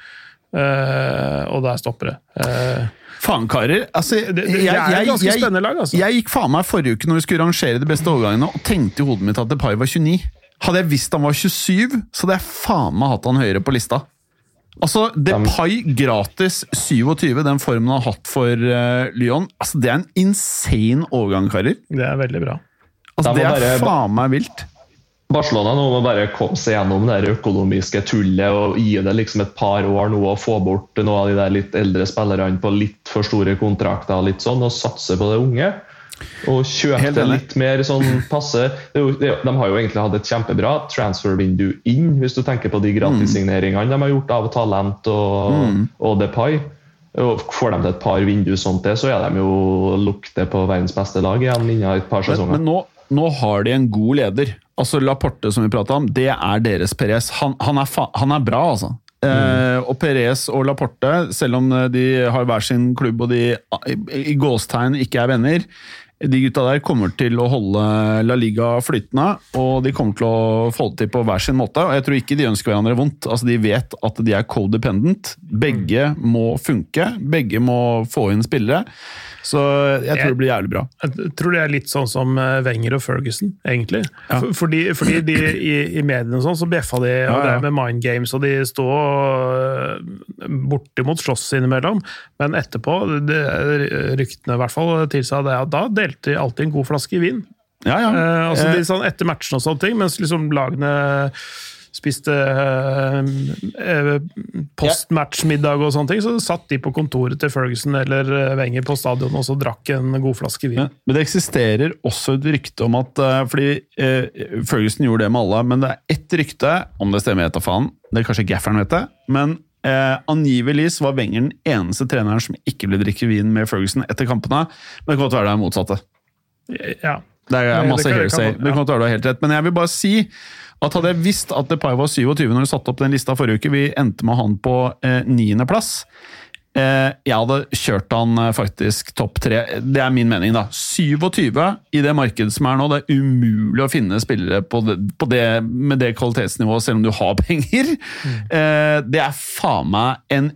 eh, og der stopper det. Uh, Faen, karer. Altså, det, det, jeg, er spennende lag, altså. Jeg gikk faen meg forrige uke når vi skulle rangere de beste overgangene, og tenkte i hodet mitt at Depay var 29. Hadde jeg visst han var 27, så hadde jeg faen meg hatt han høyere på lista. Altså, Depay gratis 27, den formen han har hatt for uh, Lyon, altså, det er en insane overgang, karer. det er veldig bra. Altså, det er bare- faen meg vilt. Barcelona nå må bare komme seg gjennom det økonomiske tullet og gi det liksom et par år nå og få bort noen av de der litt eldre spillerne på litt for store kontrakter og litt sånn, og satse på det unge. Og kjøpe det litt mer sånn passe. Det det, de har jo egentlig hatt et kjempebra transfer-vindu inn, hvis du tenker på de gratissigneringene de har gjort av Talent og, og Depay. Og får de til et par vindu sånt til, så er de jo lukter på verdens beste lag igjen innen et par Men, sesonger. men nå, nå har de en god leder. Altså Laporte, som vi prata om, det er deres Perez. Han, han, er, han er bra, altså. Eh, og Perez og Laporte, selv om de har hver sin klubb og de i, i gåstegn ikke er venner, De gutta der kommer til å holde La Liga flytende, og de kommer til å få det til på hver sin måte. og Jeg tror ikke de ønsker hverandre vondt. Altså, De vet at de er codependent. Begge må funke. Begge må få inn spillere. Så jeg tror det blir jævlig bra. Jeg tror det er litt sånn som eh, Wenger og Ferguson, egentlig. Ja. Fordi, fordi de, i, i mediene og sånn, så bjeffa de og Ja, ja. drev med mind games, og de sto eh, bortimot slåss innimellom. Men etterpå, det, ryktene i hvert fall tilsa det, at da delte de alltid en god flaske i vin. Ja, ja. Eh, altså Eh, de, sånn, etter matchen og sånne ting, mens liksom lagene spiste eh, eh, postmatch-middag og sånne ting, så satt de på kontoret til Ferguson eller eh, Wenger på stadion og så drakk en god flaske vin. Men, men det eksisterer også et rykte om at eh, Fordi eh, Ferguson gjorde det med alle, men det er ett rykte, om det stemmer, etter faen. Det er kanskje gafferen vet det. Men eh, angivelig var Wenger den eneste treneren som ikke ville drikke vin med Ferguson etter kampene. Men det kan godt være det er motsatte. Ja. Det er masse hearsay. kan- Det kan være du har helt rett. Men jeg vil bare si at hadde jeg visst at Depay var 27 når du satte opp den lista forrige uke, vi endte med han på eh, niendeplass. Eh, jeg hadde kjørt han eh, faktisk topp tre. Det er min mening, da. 27 i det markedet som er nå. Det er umulig å finne spillere på det, på det, med det kvalitetsnivået, selv om du har penger. Eh, det er faen meg en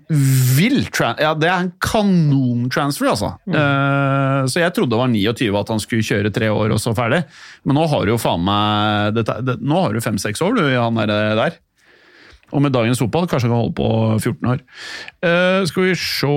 vill Ja, det er en kanontransfer, altså. Eh, så jeg trodde det var 29 at han skulle kjøre tre år og så ferdig. Men nå har du jo faen meg det, Nå har du fem-seks år, du, han der. Og med dagens fotball kanskje han kan holde på 14 år. Uh, skal vi se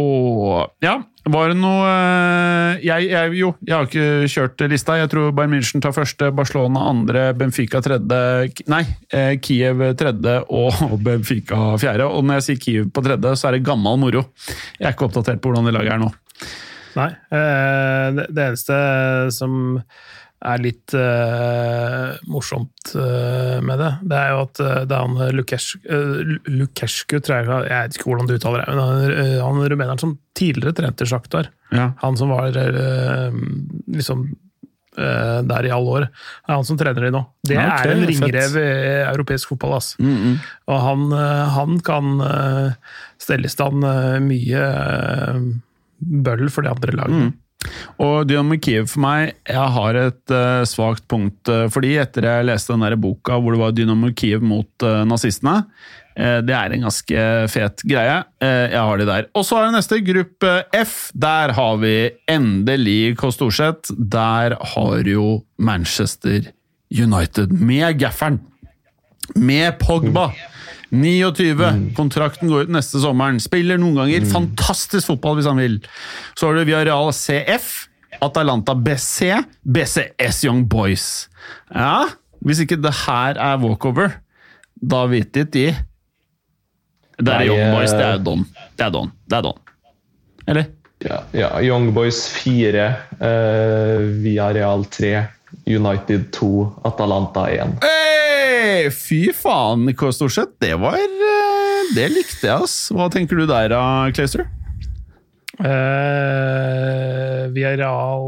Ja, var det noe uh, jeg, jeg, Jo, jeg har ikke kjørt lista. Jeg tror Bayern München tar første, Barcelona andre, Benfica tredje Nei, uh, Kiev tredje og Benfica fjerde. Og når jeg sier Kiev på tredje, så er det gammel moro. Jeg er ikke oppdatert på hvordan de laget er nå. Nei. Det, det eneste som er litt uh, morsomt uh, med det, det er jo at uh, det er han Lukesh- tror jeg Jeg vet ikke hvordan du uttaler det, men han, han rumeneren som tidligere trente Sjaktar, Ja. han som var liksom der i alle år, er han som trener de nå. Det Ja, okay, er en ringrev i europeisk fotball, ass. Mm, -hmm. Og han, han kan stelle i stand mye bøll for de andre lagene. Og Dynamo Kiev for meg, jeg har et uh, svakt punkt uh, fordi etter jeg leste den der boka hvor det var Dynamo Kiev mot uh, nazistene, uh, det er en ganske fet greie. Eh, jeg har de der. Og så er det neste, gruppe F. Der har vi endelig Kåss. Der har jo Manchester United med gafferen. Med Pogba. 29. Kontrakten går ut neste sommeren. Spiller noen ganger fantastisk fotball hvis han vil. Så har du Villarreal CF, Atalanta BC, BCS Young Boys. Ja, hvis ikke det her er walkover, da vet ikke de. Det er Nei, Young Boys, det eh, er Don. Det er Don. Det er Don. Eller? Ja, ja, Young Boys 4, uh, Real 3, United 2, Atalanta 1. Hey, fy faen, Kåre Storseth. Det var eh, Det likte jeg, ass. Hva tenker du der, Clayster? via Real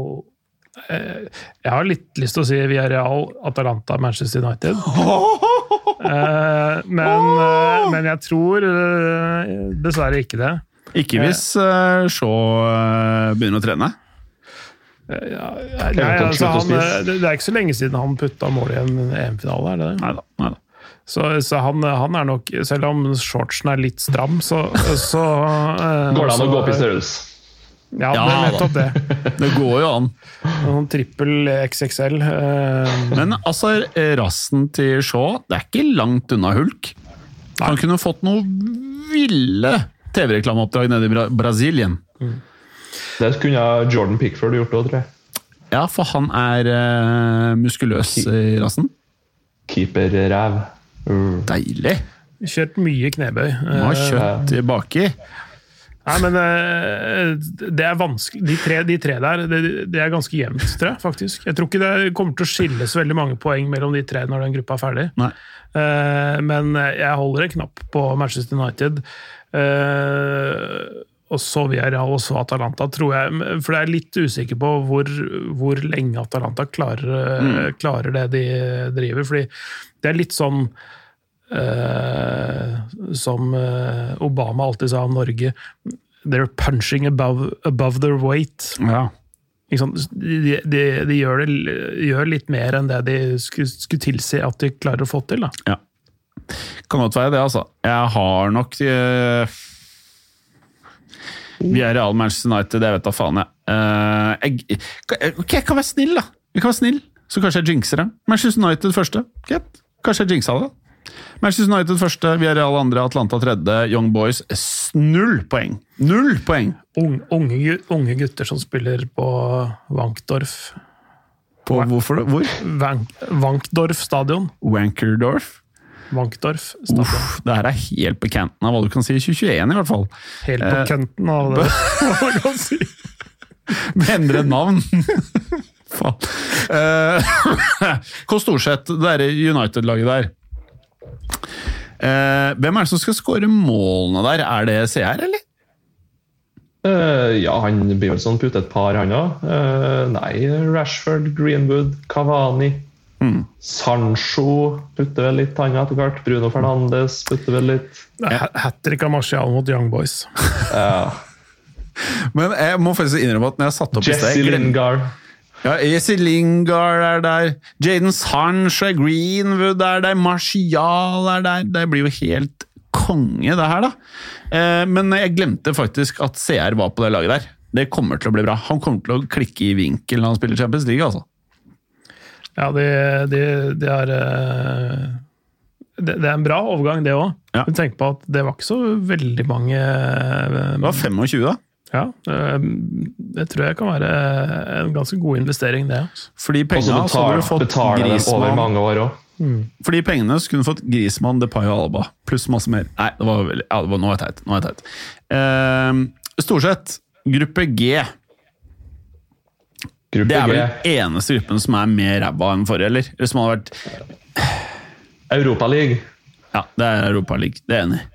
uh, Jeg har litt lyst til å si Villarreal, Atalanta, Manchester United. Uh, men, uh, men jeg tror eh, dessverre ikke det. Ikke hvis uh, Shaw eh, begynner å trene. Nei, Eventuelt altså, han, eh, det, det er ikke så lenge siden han putta mål i en EM-finale. er det det? Neida, neida. Så, så han, han er nok Selv om shortsen er litt stram, så, så eh, Går det an å gå opp i størrelse? Ja, Ja, det er nettopp det. Det går jo an. Noen trippel XXL. eh, Men altså, rassen til Shaw, det er ikke langt unna hulk. Han kunne fått noe ville TV-reklameoppdrag nede i Bra Brasilien. Det kunne Jordan Pickford gjort òg, tror jeg. Ja, for han er uh, muskuløs i rassen. Keeperræv. Uh. Deilig! Kjørt mye knebøy. Nå har Eh, kjøtt uh, baki. Nei, men uh, det er vanskelig De tre, de tre der, det, det er ganske jevnt, tror jeg. faktisk. Jeg tror ikke det kommer til å skilles veldig mange poeng mellom de tre når den gruppa er ferdig. Nei. Eh, men jeg holder en knapp på Manchester United. Eh, og så Villarreal og så Atalanta, tror jeg. For jeg er litt usikker på hvor, hvor lenge Atalanta klarer, klarer det de driver. Fordi det er litt sånn eh, som eh, Obama alltid sa om Norge. They're punching above, above their weight. Ja. De, de, de gjør, det, gjør litt mer enn det de skulle, skulle tilsi at de klarer å få til. da. Ja. Kan godt være det, altså. Jeg har nok uh, Vi er Real Manchester United, jeg vet da faen, jeg. Uh, jeg. Ok, jeg kan være snill, da. Jeg kan være snill, Så kanskje jeg jinxer dem. Manchester United første. Greit. Kanskje jeg jinxa det. Manchester United første, vi er Real andre, Atlanta tredje, Young Boys null poeng! Null poeng! Unge, unge, unge gutter som spiller på Wankdorf. På hvorfor? Hvor? Wank, Wankdorf stadion. Wankerdorf? Wankdorf. Uff, det her er helt på canten av hva du kan si i 2021, i hvert fall. Helt på Eh, av det, hva du kan si. Med endre navn. Faen. Eh, Kåss Storseth, det derre United-laget der. Eh, hvem er det som skal skåre målene der? Er det CR, eller? Uh, ja, han blir vel sånn putte et par, han òg. nei, Rashford, Greenwood, Cavani. Mm. Sancho putter vel litt, han etter hvert. Bruno Fernandes putter vel litt. Hat trick av Martial mot Young Boys. Ja. Men jeg må faktisk innrømme at når jeg satte opp i sted Lingard. Ja, Jesse Lingard er der, Jaden Sancho er Greenwood er der, Martial er der. Det blir jo helt konge, det her, da. Eh, men jeg glemte faktisk at CR var på det laget der. Det kommer til å bli bra. Han kommer til å klikke i vinkel når han spiller Champions League, altså. Ja, det, de, de har eh, det, det er en bra overgang, det òg. Ja. Men tenk på at det var ikke så veldig mange eh, Det var 25, da. Ja, eh, det tror jeg kan være en ganske god investering, det. altså. For de så pengene så hadde du fått år òg. Fordi pengene skulle du fått Grismann, Depay og Alba, pluss masse mer. Nei, det var veldig, ja, det var, nå er jeg teit. Nå er jeg teit. Eh, Storsett, gruppe G. Gruppe Det er vel den eneste gruppen som er mer ræva enn forrige, eller? Eller som hadde vært Europaliga. Ja, det er Europaligaen. Det er jeg enig i.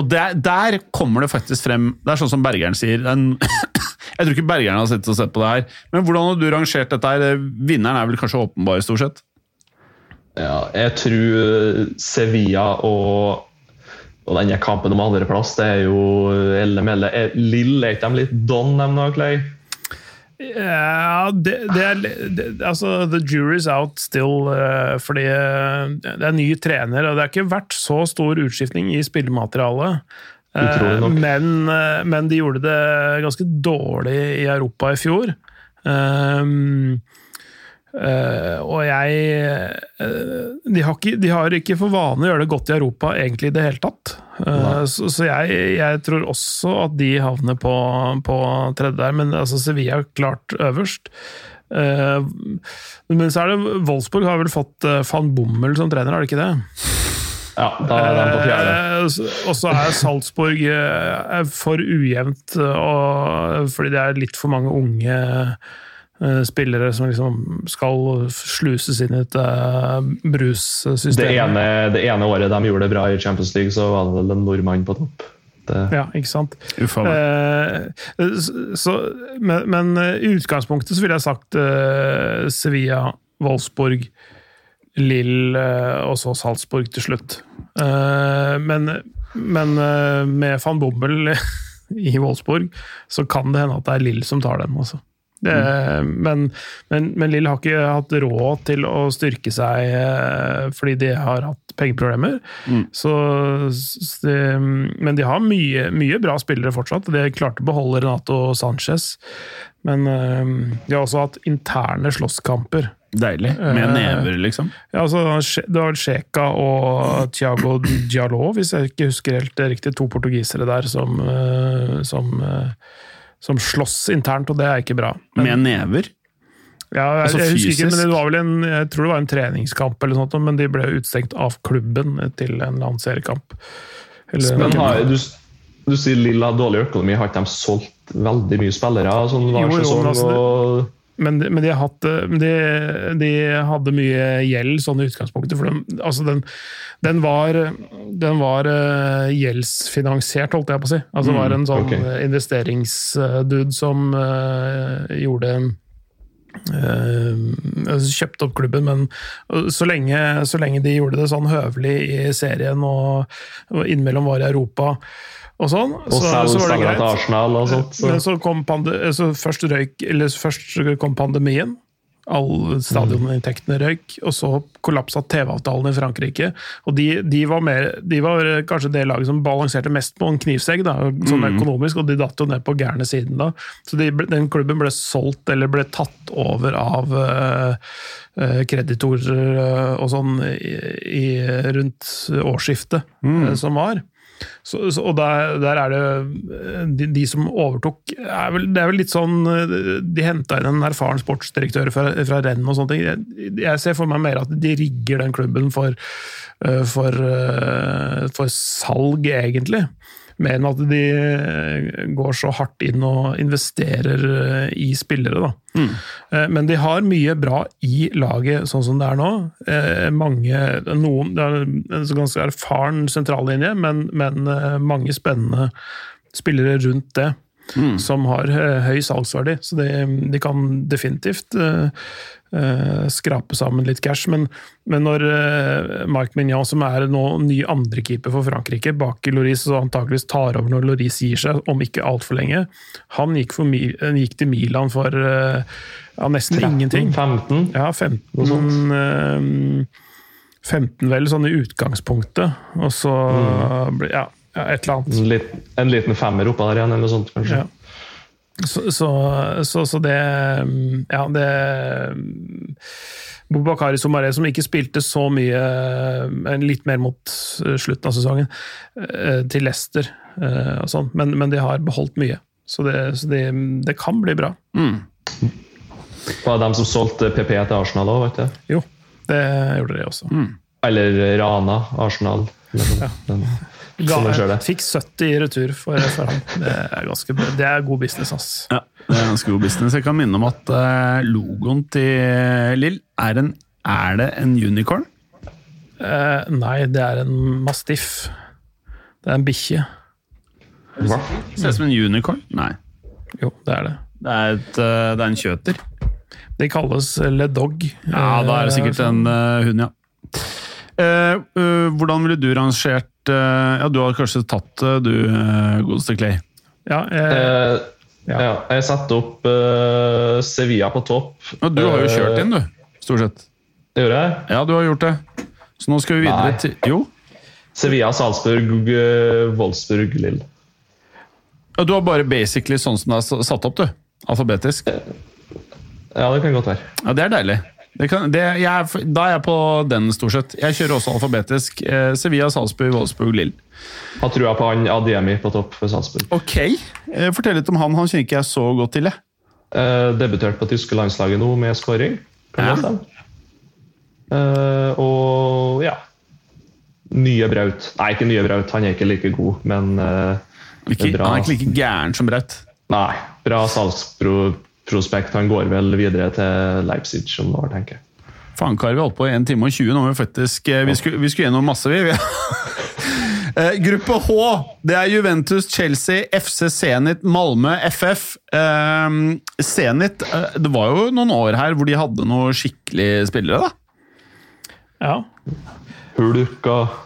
Og der, der kommer det faktisk frem Det er sånn som Bergeren sier. Den, jeg tror ikke Bergeren har sett sett på det her. Men hvordan har du rangert dette her? Vinneren er vel kanskje åpenbar, stort sett? Ja, jeg tror Sevilla og, og denne kampen om andreplass, det er jo elle melle. Er- Lill, er ikke de litt don, de nå, Clay? Ja, det, det er det, Altså, the jury's out still, uh, fordi eh, det er ny trener, og det har ikke vært så stor utskiftning i spillematerialet. Eh, Utrolig nok. Men, eh, men de gjorde det ganske dårlig i Europa i fjor. Um, eh, og jeg uh, de, har ikke, de har ikke for vane å gjøre det godt i Europa egentlig i det hele tatt. Uh, så så jeg, jeg tror også at de havner på, på tredje der, men altså Sevilla er klart øverst. Men så er det Wolfsburg har vel fått van Bommel som trener, har de ikke det? Ja, da er de på fjerde. Og så er Salzburg er for ujevnt, og, fordi det er litt for mange unge spillere som liksom skal sluses inn i et eh, Det brussystem. ene, det ene året de gjorde det bra i Champions League, så var det vel en nordmann på topp. Det, Ja, ikke sant? Uffa meg. Eh, så, men, men i utgangspunktet så ville jeg sagt eh, Sevilla, Wolfsburg, Lill eh, og så Salzburg til slutt. Eh, men men eh, med van Bommel i Wolfsburg så kan det hende at det er Lill som tar den. Altså. Det, men, men, men Lill har ikke hatt råd til å styrke seg eh, fordi de har hatt pengeproblemer. Så, s- det, men de har mye, mye bra spillere fortsatt. De klarte å beholde Renato Sanchez. Men eh, de har også hatt interne slåsskamper. Deilig. Med Eh, never, liksom. Ja, altså, det var Sjeka og Thiago Diallo, hvis jeg ikke husker helt riktig. To portugisere der som, som, som slåss internt, og det er ikke bra. Men, Med never. ja, jeg, altså jeg husker ikke, men det var vel en, jeg tror det var en treningskamp, eller sånt, men de ble utstengt av klubben til en eller annen seriekamp. Men har, du, du sier Lill har dårlig økonomi. Har ikke de solgt veldig mye spillere sånn Jo, jo, altså, det- og, Men, men de, hatt, eh, de, de hadde mye gjeld sånn i utgangspunktet. For de, altså den, den var, den var uh, gjeldsfinansiert, holdt jeg på å si. Altså det var en sånn ok. eh, investeringsdude som uh, gjorde altså kjøpte opp klubben, men så lenge, så lenge de gjorde det sånn høvelig i serien og, og innimellom var i Europa og sånn. Og var det til Arsenal og sånt. Så. Men så kom så først, røyk, eller først kom pandemien. Alle stadioninntektene røyk, og så kollapsa TV-avtalen i Frankrike. Og de, de, var mer, de, var kanskje det laget som balanserte mest på en knivsegg, da, sånn økonomisk, og de datt jo ned på gærne siden da. Så de, den klubben ble solgt, eller ble tatt over av uh, kreditorer og sånn i, i, rundt årsskiftet uh, som var. Så, så, og der, der, er det de, de som overtok er vel, Det er vel litt sånn De henta inn en erfaren sportsdirektør fra, fra renn og sånne ting. Jeg, jeg, ser for meg mer at de rigger den klubben for, eh, for, eh, for salg, egentlig mer enn at de eh, går så hardt inn og investerer eh, i spillere. Mm. Men de har mye bra i laget sånn som det er nå. Mange, noen, det er en ganske erfaren sentrallinje, men, men mange spennende spillere rundt det mm. som har eh, høy salgsverdi. Så de, de kan definitivt uh, uh, skrape sammen litt cash. Men, men når uh, Marc Mignon, som er nå ny andrekeeper for Frankrike, bak Loris og antakeligvis tar over når Loris gir seg, om ikke altfor lenge Han gikk, for, gikk, til Milan for ja, nesten 13, ingenting. 15? Ja, 15 15 vel, sånn i utgangspunktet. Og så mm. ja, ja, et eller annet. En liten, en liten femmer oppå der igjen, eller noe sånt, kanskje. Ja. Så, så, så, så, det Ja, det Bobakari Somaré, som ikke spilte så mye, litt mer mot slutten av sesongen, eh, til Leicester og sånn, men, men, de har beholdt mye. Så det, det, det kan bli bra. Mm. Var det dem som solgte PP til Arsenal òg, vet du? Jo, det gjorde de også. Mm. Eller Rana Arsenal. Ja. Ga, fikk 70 i retur for, for ham. Det er, ganske, det er god business, ass. Ja, det er ganske god business. Jeg kan minne om at uh, logoen til Lill er, en, er det en unicorn? Uh, nei, det er en mastiff. Det er en bikkje. Hva? Ser ut som en unicorn? Nei. Jo, det er det. Det er, et, uh, det er en kjøter. Det kalles le dog. Ja, da er det sikkert en hund, ja. hvordan ville du rangert Eh, ja, du har kanskje tatt det, du eh, godeste Clay? Ja, jeg, ja. ja, jeg satte opp uh, Sevilla på topp. Ja, du har jo kjørt inn, du. Stort sett. Det gjorde jeg? Ja, du har gjort det. Så nå skal vi videre Nei. til Jo? Sevilla, Salzburg, Wolfsburg, Lill. Ja, du har bare basically sånn som det er satt opp, du? Alfabetisk? Ja, det kan godt være. Ja, Det er deilig. Det kan, det, jeg, da er jeg på den, stort sett. Jeg kjører også alfabetisk. Eh, Sevilla, Salzburg, Wolfsburg, Lill. Har trua på han Adiemi på topp for Salzburg. Ok, eh, Fortell litt om han. Han kjenner ikke jeg så godt til. Jeg. Eh, debutert på tyske landslaget nå med skåring. Kan ja. Eh, og ja Nye Braut. Nei, ikke nye Braut. Han er ikke like god, men eh, ikke. Han er ikke like gæren som Braut? Nei. Bra salgspro prospekt. Han går vel videre til Leipzig om noen år, tenker jeg. Faen, Kar, vi holdt på i 1 time og 20 nå. Vi, faktisk, eh, vi, skulle, vi skulle gjennom masse, vi. eh, gruppe H. Det er Juventus, Chelsea, FC Zenit, Malmö, FF. Eh, Zenit eh, Det var jo noen år her hvor de hadde noen skikkelige spillere, da. Ja. Hulk og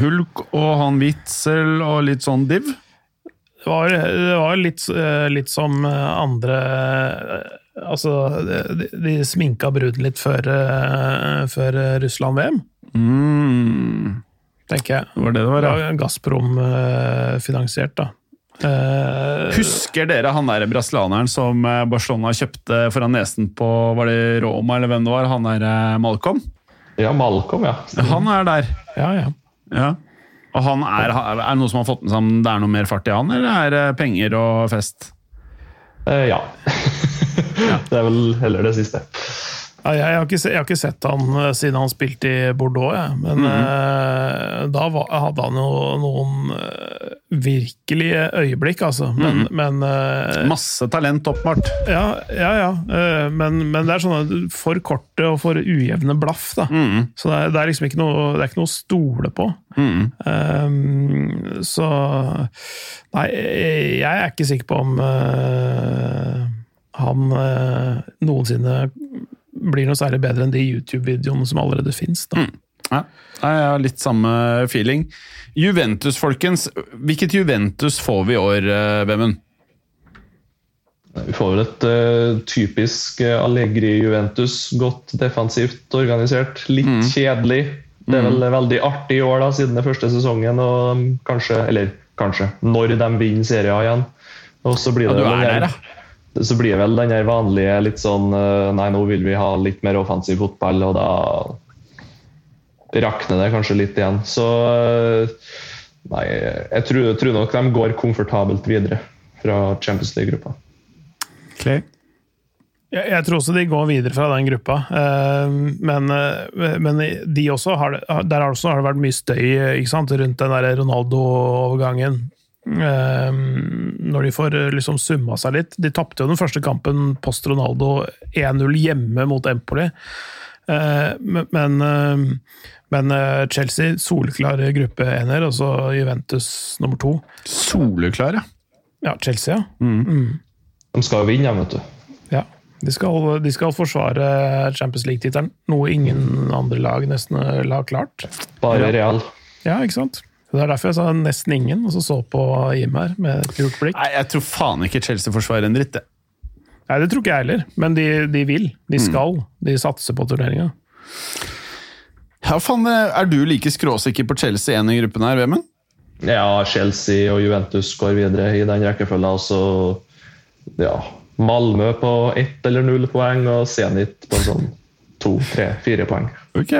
Hulk og han Witzel og litt sånn div. Det var, det var litt, eh, litt, som eh, andre eh, Altså, de, de sminka bruden litt før, før Russland-VM. Mm. Tenker jeg. Det var det det var, ja. Gazprom-finansiert, da. Husker dere han der brasilianeren som Barcelona kjøpte foran nesen på Var det Roma, eller hvem det var? Han der Malcolm? Ja, Malcolm, ja. Han er der. Ja, ja. ja. Og han er, er det noe som har fått med seg om det er noe mer fart i han, eller er det penger og fest? Uh, ja. det er vel heller det siste. Ja, jeg, har ikke, jeg, har ikke, sett han eh, siden han spilte i Bordeaux, jeg. men mm -hmm. da var, hadde han jo noen uh, virkelige øyeblikk, altså. Men, mm -hmm. men Masse talent, åpenbart. Ja, ja. ja. Men, men, det er sånne for korte og for ujevne blaff. da. Mm -hmm. Så det er, det er, liksom ikke noe, det er ikke noe å stole på. Um, så Nei, jeg er ikke sikker på om uh, han uh, noensinne blir noe særlig bedre enn de YouTube-videoene som allerede fins. Mm. Ja, jeg har litt samme feeling. Juventus, folkens. Hvilket Juventus får vi i år, eh, Vemund? Vi får vel et uh, typisk uh, Allegri-Juventus. Godt defensivt organisert. Litt Mm. kjedelig. Det er vel veldig artig i år, da, siden det er første sesongen. og um, kanskje, Eller kanskje, når de vinner serien igjen. Og så blir Ja, det du vel er der, der- Så blir det vel den der vanlige litt sånn uh, Nei, nå vil vi ha litt mer offensiv fotball, og da rakner det kanskje litt igjen. Så uh, Nei, jeg tror, jeg tror nok de går komfortabelt videre fra Champions League-gruppa. Clay? Jeg, jeg tror også de går videre fra den gruppa, eh, men, eh, men de også har, der også har det vært mye støy eh, ikke sant, rundt den Ronaldo-overgangen. Eh, når de får eh, liksom summa seg litt. De tapte jo den første kampen post Ronaldo 1-0 hjemme mot Empoli. Eh, men men, eh, men eh, Chelsea soleklar gruppeener, og så Juventus nummer to. Soleklar, ja. Ja, Chelsea, ja. De skal jo vinne, vet du. Ja, de skal, de skal forsvare Champions League-tittelen, noe ingen andre lag nesten la klart. Bare Real. Ja, ikke sant? Det er derfor jeg sa nesten ingen, og så så på Jim her med et kult blikk. Nei, jeg tror faen ikke Chelsea forsvarer en dritt, det. Nei, det tror ikke jeg heller, men de, de vil. De skal. De satser på turneringa. Ja, faen, Er du like skråsikker på Chelsea enn i gruppen her, Vemund? Ja, Chelsea og Juventus går videre i den rekkefølga. Og så ja, Malmö på ett eller null poeng, og Zenit på sånn to, tre, fire poeng. Ok.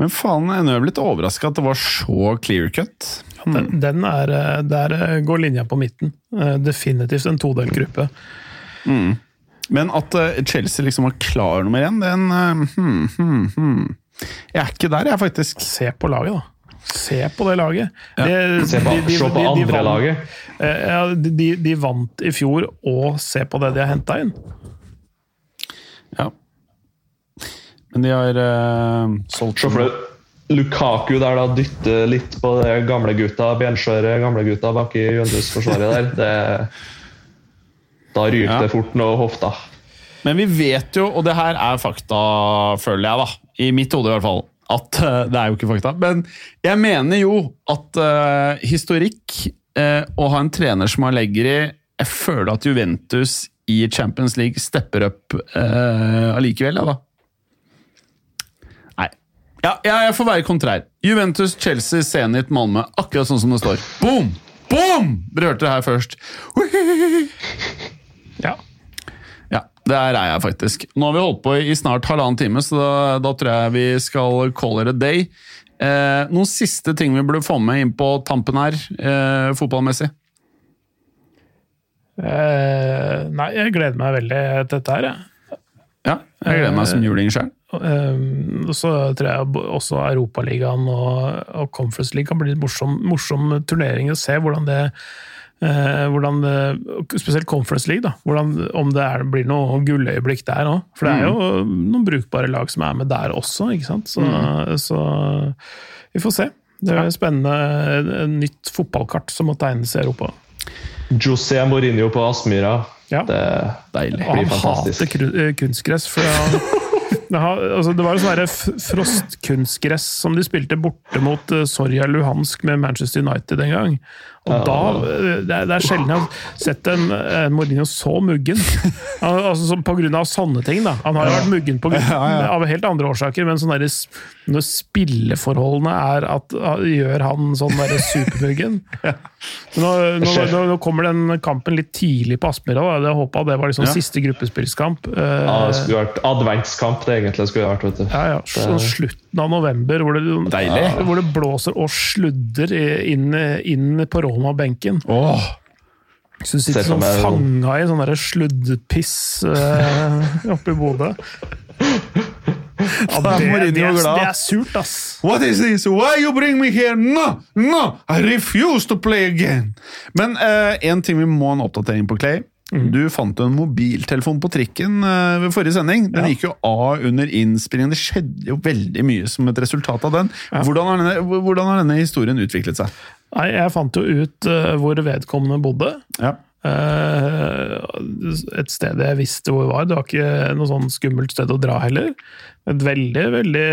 Men faen, jeg er blitt overraska at det var så clear cut. Den, den er, eh, der eh, går linja på midten. Eh, Definitivt en todelt gruppe. Men at Chelsea liksom var klar nummer én, den hmm, hmm, hmm. Jeg er ikke der, jeg, faktisk. Se på laget, da. Se på det laget. Det- Se på, de- de- se på de- de andre vant- laget. Eh, Ja, de, de, de vant i fjor, og se på det de har henta inn. Ja. Men de har uh, solgt Lukaku der da dytter litt på de gamle gutta, benskjøre gamle gutta bak i Juventus-forsvaret der. Det, da ryker Ja. det fort noe hofta. Men vi vet jo, og det her er fakta, føler jeg, da, i mitt hode i hvert fall, at eh, det er jo ikke fakta. Men jeg mener jo at uh, historikk, uh, å ha en trener som har Allegri Jeg føler at Juventus i Champions League stepper opp uh, allikevel, ja da. Ja, jeg får være kontrær. Juventus, Chelsea, Zenit, Malmö. Akkurat sånn som det står. Boom! Boom! Dere hørte det her først. Ja. Ja, der er jeg faktisk. Nå har vi holdt på i snart halvannen time, så da, da tror jeg vi skal call it a day. Eh, noen siste ting vi burde få med inn på tampen her, eh, fotballmessig? Eh, nei, jeg gleder meg veldig til dette her, jeg. Ja, jeg gleder meg som juling sjøl. Um, så tror jeg også Europaligaen og, og Conference League kan bli en morsom, morsom turnering å se hvordan det eh, hvordan det, Spesielt Conference League, da. Hvordan, om det er, blir noe gulløyeblikk der òg. For det er jo noen brukbare lag som er med der også, ikke sant. Så, så vi får se. Det er spennende. Et nytt fotballkart som må tegnes i Europa. José Mourinho på Aspmyra. Ja. Det Deilig. Og blir han hater eh, kunstgress. For han, det, har, altså det var sånn f- frostkunstgress som de spilte borte mot Soria Luhansk med Manchester United en gang. Og da, eh, det, er, det er sjelden jeg har sett en, en Mourinho så muggen. Han, altså, som på grunn av sånne ting. da. Han har jo vært muggen på, grunn- av helt andre årsaker, men sånn der, når spilleforholdene er at, gjør han sånn derre supermuggen nå, nå, nå, nå kommer den kampen litt tidlig på Aspmyra. Jeg håpa det var liksom Ja. siste gruppespillskamp. Eh, Ja, det skulle vært adventskamp, det egentlig skulle vært. vet du. ja, ja. Sånn slutten av november, hvor det, hvor det blåser og sludder inn, inn på Roma-benken. Åh, Så du sitter sånn fanga i sånn sluddpiss uh, oppe i Bodø. Ja, det, det, det er surt, ass! What is this? Why you bring me here? No! No! I refuse to play again! Men én en ting vi må ha en oppdatering på, Clay. Du fant jo en mobiltelefon på trikken uh, ved forrige sending. Den gikk jo av under innspillingen. Det skjedde jo veldig mye som et resultat av den. Hvordan, har denne, hvordan har denne historien utviklet seg? Nei, jeg fant jo ut uh, hvor vedkommende bodde. Ja. Uh, et sted jeg visste hvor det var. Det var ikke noe sånn skummelt sted å dra heller. Et veldig, veldig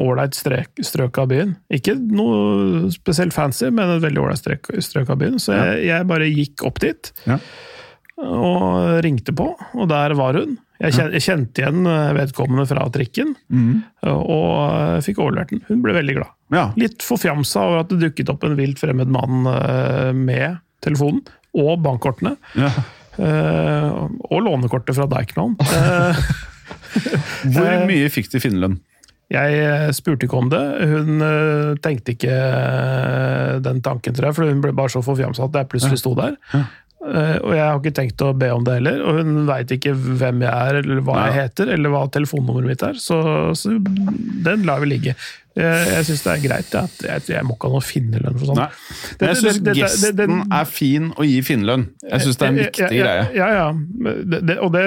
ålreit uh, strøk av byen. Ikke noe spesielt fancy, men et veldig ålreit strøk, strøk av byen. Så jeg, jeg, bare gikk opp dit. Ja. Og ringte på, og der var hun. Jeg kjente igjen vedkommende fra trikken, mm. og fikk overlevert den. Hun ble veldig glad. Ja. Litt forfjamsa over at det dukket opp en vilt fremmed mann eh, med telefonen og bankkortene. Ja. Og lånekortet fra Deichman. Hvor mye fikk de finnerlønn? Jeg spurte ikke om det. Hun tenkte ikke den tanken, tror jeg, for hun ble bare så forfjamsa at jeg plutselig sto der. Ja. Uh, og jeg har ikke tenkt å be om det heller. Og hun veit ikke hvem jeg er, eller hva ja. jeg heter, eller hva telefonnummeret mitt er. Så, så den lar vi ligge. Jeg, jeg syns det er greit. at jeg, jeg, må ikke ha noe finnerlønn for sånt. Men jeg syns gesten er fin å gi finnerlønn. Jeg syns det er en viktig ja, greie. Ja, ja. Og det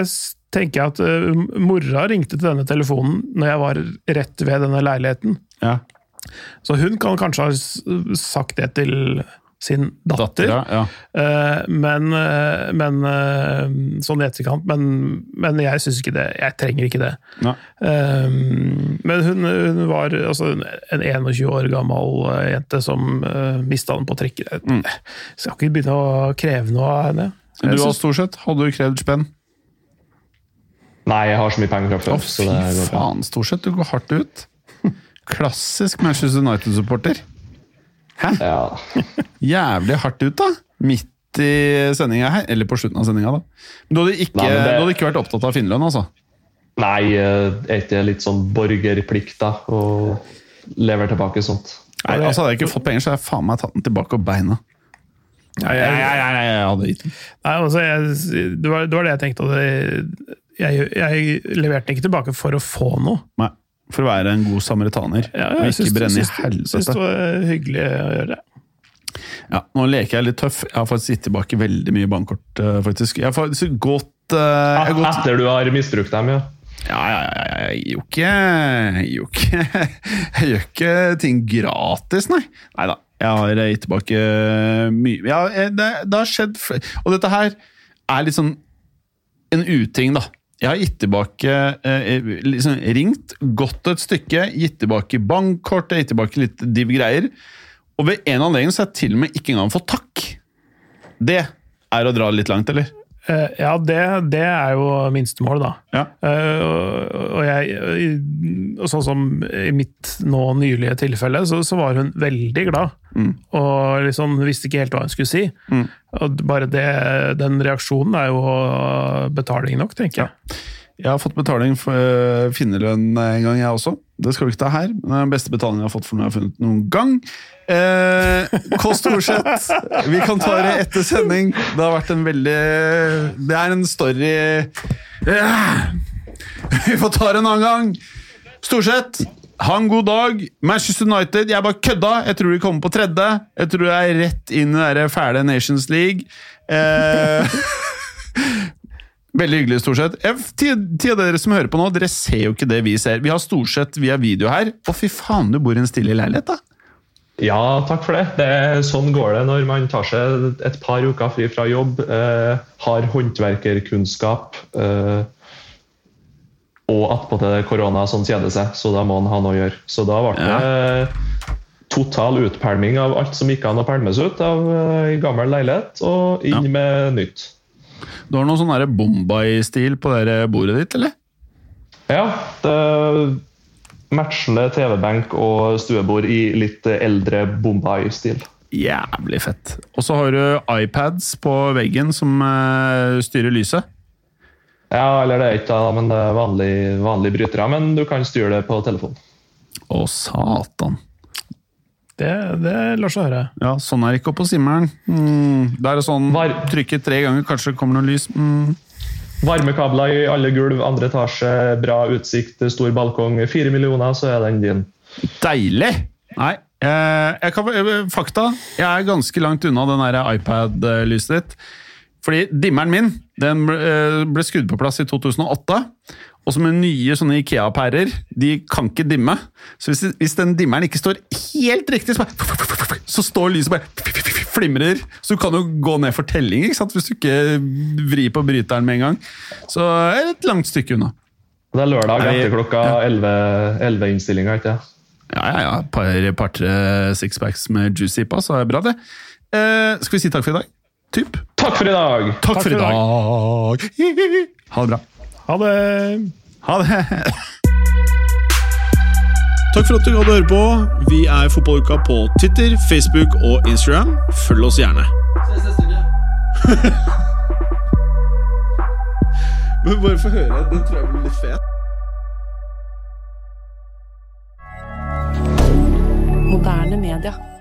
tenker jeg at uh, mora ringte til denne telefonen når jeg var rett ved denne leiligheten. Ja. Så hun kan kanskje ha sagt det til sin datter. datter ja. Uh, men, uh, men uh, sånn i etterkant. Men, men jeg syns ikke det. Jeg trenger ikke det. men hun, hun var altså, en 21 år gammel jente som uh, mista den på trikken. Jeg mm. skal ikke begynne å kreve noe av henne. Du har stort sett, hadde du krevd spenn? Nei, jeg har så mye penger fra før. Fy faen, stort sett. Du går hardt ut. Klassisk Manchester United-supporter. Hæ? Ja. Jævlig hardt ut, da! Midt i sendinga her. Eller på slutten av sendinga, da. Men du hadde ikke, Nei, det... du hadde ikke vært opptatt av finnerlønn, altså? Nei, eh, er ikke litt sånn borgerplikt, da? Å lever tilbake sånt? Nei, altså Hadde jeg ikke fått penger, så hadde jeg faen meg tatt den tilbake og beina. Nei, jeg, jeg, jeg, jeg, hadde gitt den. Nei, altså, det, var, det, var, det jeg tenkte. Jeg, jeg leverte den ikke tilbake for å få noe. Nei. For å være en god samaritaner. Ja, jeg og ikke brenne i helvete. Syns det var hyggelig å gjøre det. Ja, nå leker jeg litt tøff. Jeg har faktisk gitt tilbake veldig mye bankkort. Eh, faktisk. Jeg har faktisk gått, uh, gått Etter du har misbrukt dem, ja? Ja, ja, ja, jeg gir jo ikke Jeg gjør ikke Jeg gjør ikke ting gratis, nei. Nei da. Jeg har gitt tilbake mye ja, det, det har skjedd Og dette her er litt sånn en uting, da. Jeg har gitt tilbake eh, liksom Ringt, gått et stykke, gitt tilbake bankkortet, gitt tilbake litt div greier. Og ved en anledning så har jeg til og med ikke engang fått takk. Det er å dra litt langt, eller? Uh, ja, det, det, er jo minstemål, da. Ja. Uh, og, jeg, sånn som i mitt nå nylige tilfelle, så, så var hun veldig glad. Mm. Og liksom visste ikke helt hva hun skulle si. Mm. Og bare det, den reaksjonen er jo betaling nok, tenker jeg. Ja. Jeg har fått betaling for uh, finnerlønn en gang, jeg også. Det skal vi ikke ta her, men det er den beste betalingen jeg har fått for noe jeg har funnet noen gang. Eh, Kåss sett vi kan ta det etter sending. Det har vært en veldig Det er en story eh, Vi får ta det en annen gang. Storseth, ha en god dag. Manchester United, jeg bare kødda. Jeg tror de kommer på tredje. Jeg tror jeg er rett inn i den fæle Nations League. Eh, Veldig hyggelig, stort sett. Ti av dere som hører på nå, dere ser jo ikke det vi ser. Vi har stort sett via video her. Å, fy faen, du bor i en stille leilighet, da. Ja, takk for det. det. Sånn går det når man tar seg et par uker fri fra jobb, eh, har håndverkerkunnskap eh, og attpåtil korona som kjeder seg, så da må han ha noe å gjøre. Så da ble det ja. total utpælming av alt som gikk an å pælmes ut av eh, gammel leilighet, og inn ja. med nytt. Du har noe sånn Bombay-stil på det bordet ditt, eller? Ja. det Matchende TV-benk og stuebord i litt eldre Bombay-stil. Jævlig fett. Og så har du iPads på veggen som uh, styrer lyset. Ja, eller det er ikke da, men det er vanlige vanlig brytere. Men du kan styre det på telefon. Å, satan. Det, det lar seg høre. Ja, sånn er det ikke oppe på simmeren. Mm, det er sånn sånn trykke tre ganger, kanskje det kommer noe lys. Mm. Varmekabler i alle gulv, andre etasje, bra utsikt, stor balkong. Fire millioner, så er den din. Deilig! Nei, jeg kan, fakta. Jeg er ganske langt unna den iPad-lyset ditt. Fordi dimmeren min den ble skrudd på plass i 2008. Og så med nye sånne Ikea-pærer, de kan ikke dimme. Så hvis, hvis, den dimmeren ikke står helt riktig, så, bare, så står lyset bare flimrer. Så du kan jo gå ned for telling ikke sant? hvis du ikke vrir på bryteren med en gang. Så er et langt stykke unna. Det er lørdag etter klokka ja. 11-innstillinga, ikke sant? Ja, ja, ja. Par, par-tre sixpacks med juicy på, så er det bra, det. Eh, skal vi si takk for i dag? Typ. Takk for i dag! Takk, for i dag! Ha det bra. Ha det! Ha det. Takk for at du gadd å høre på. Vi er Fotballuka på Twitter, Facebook og Instagram. Følg oss gjerne. Men bare få høre. Den tror jeg blir litt fet. Moderne media.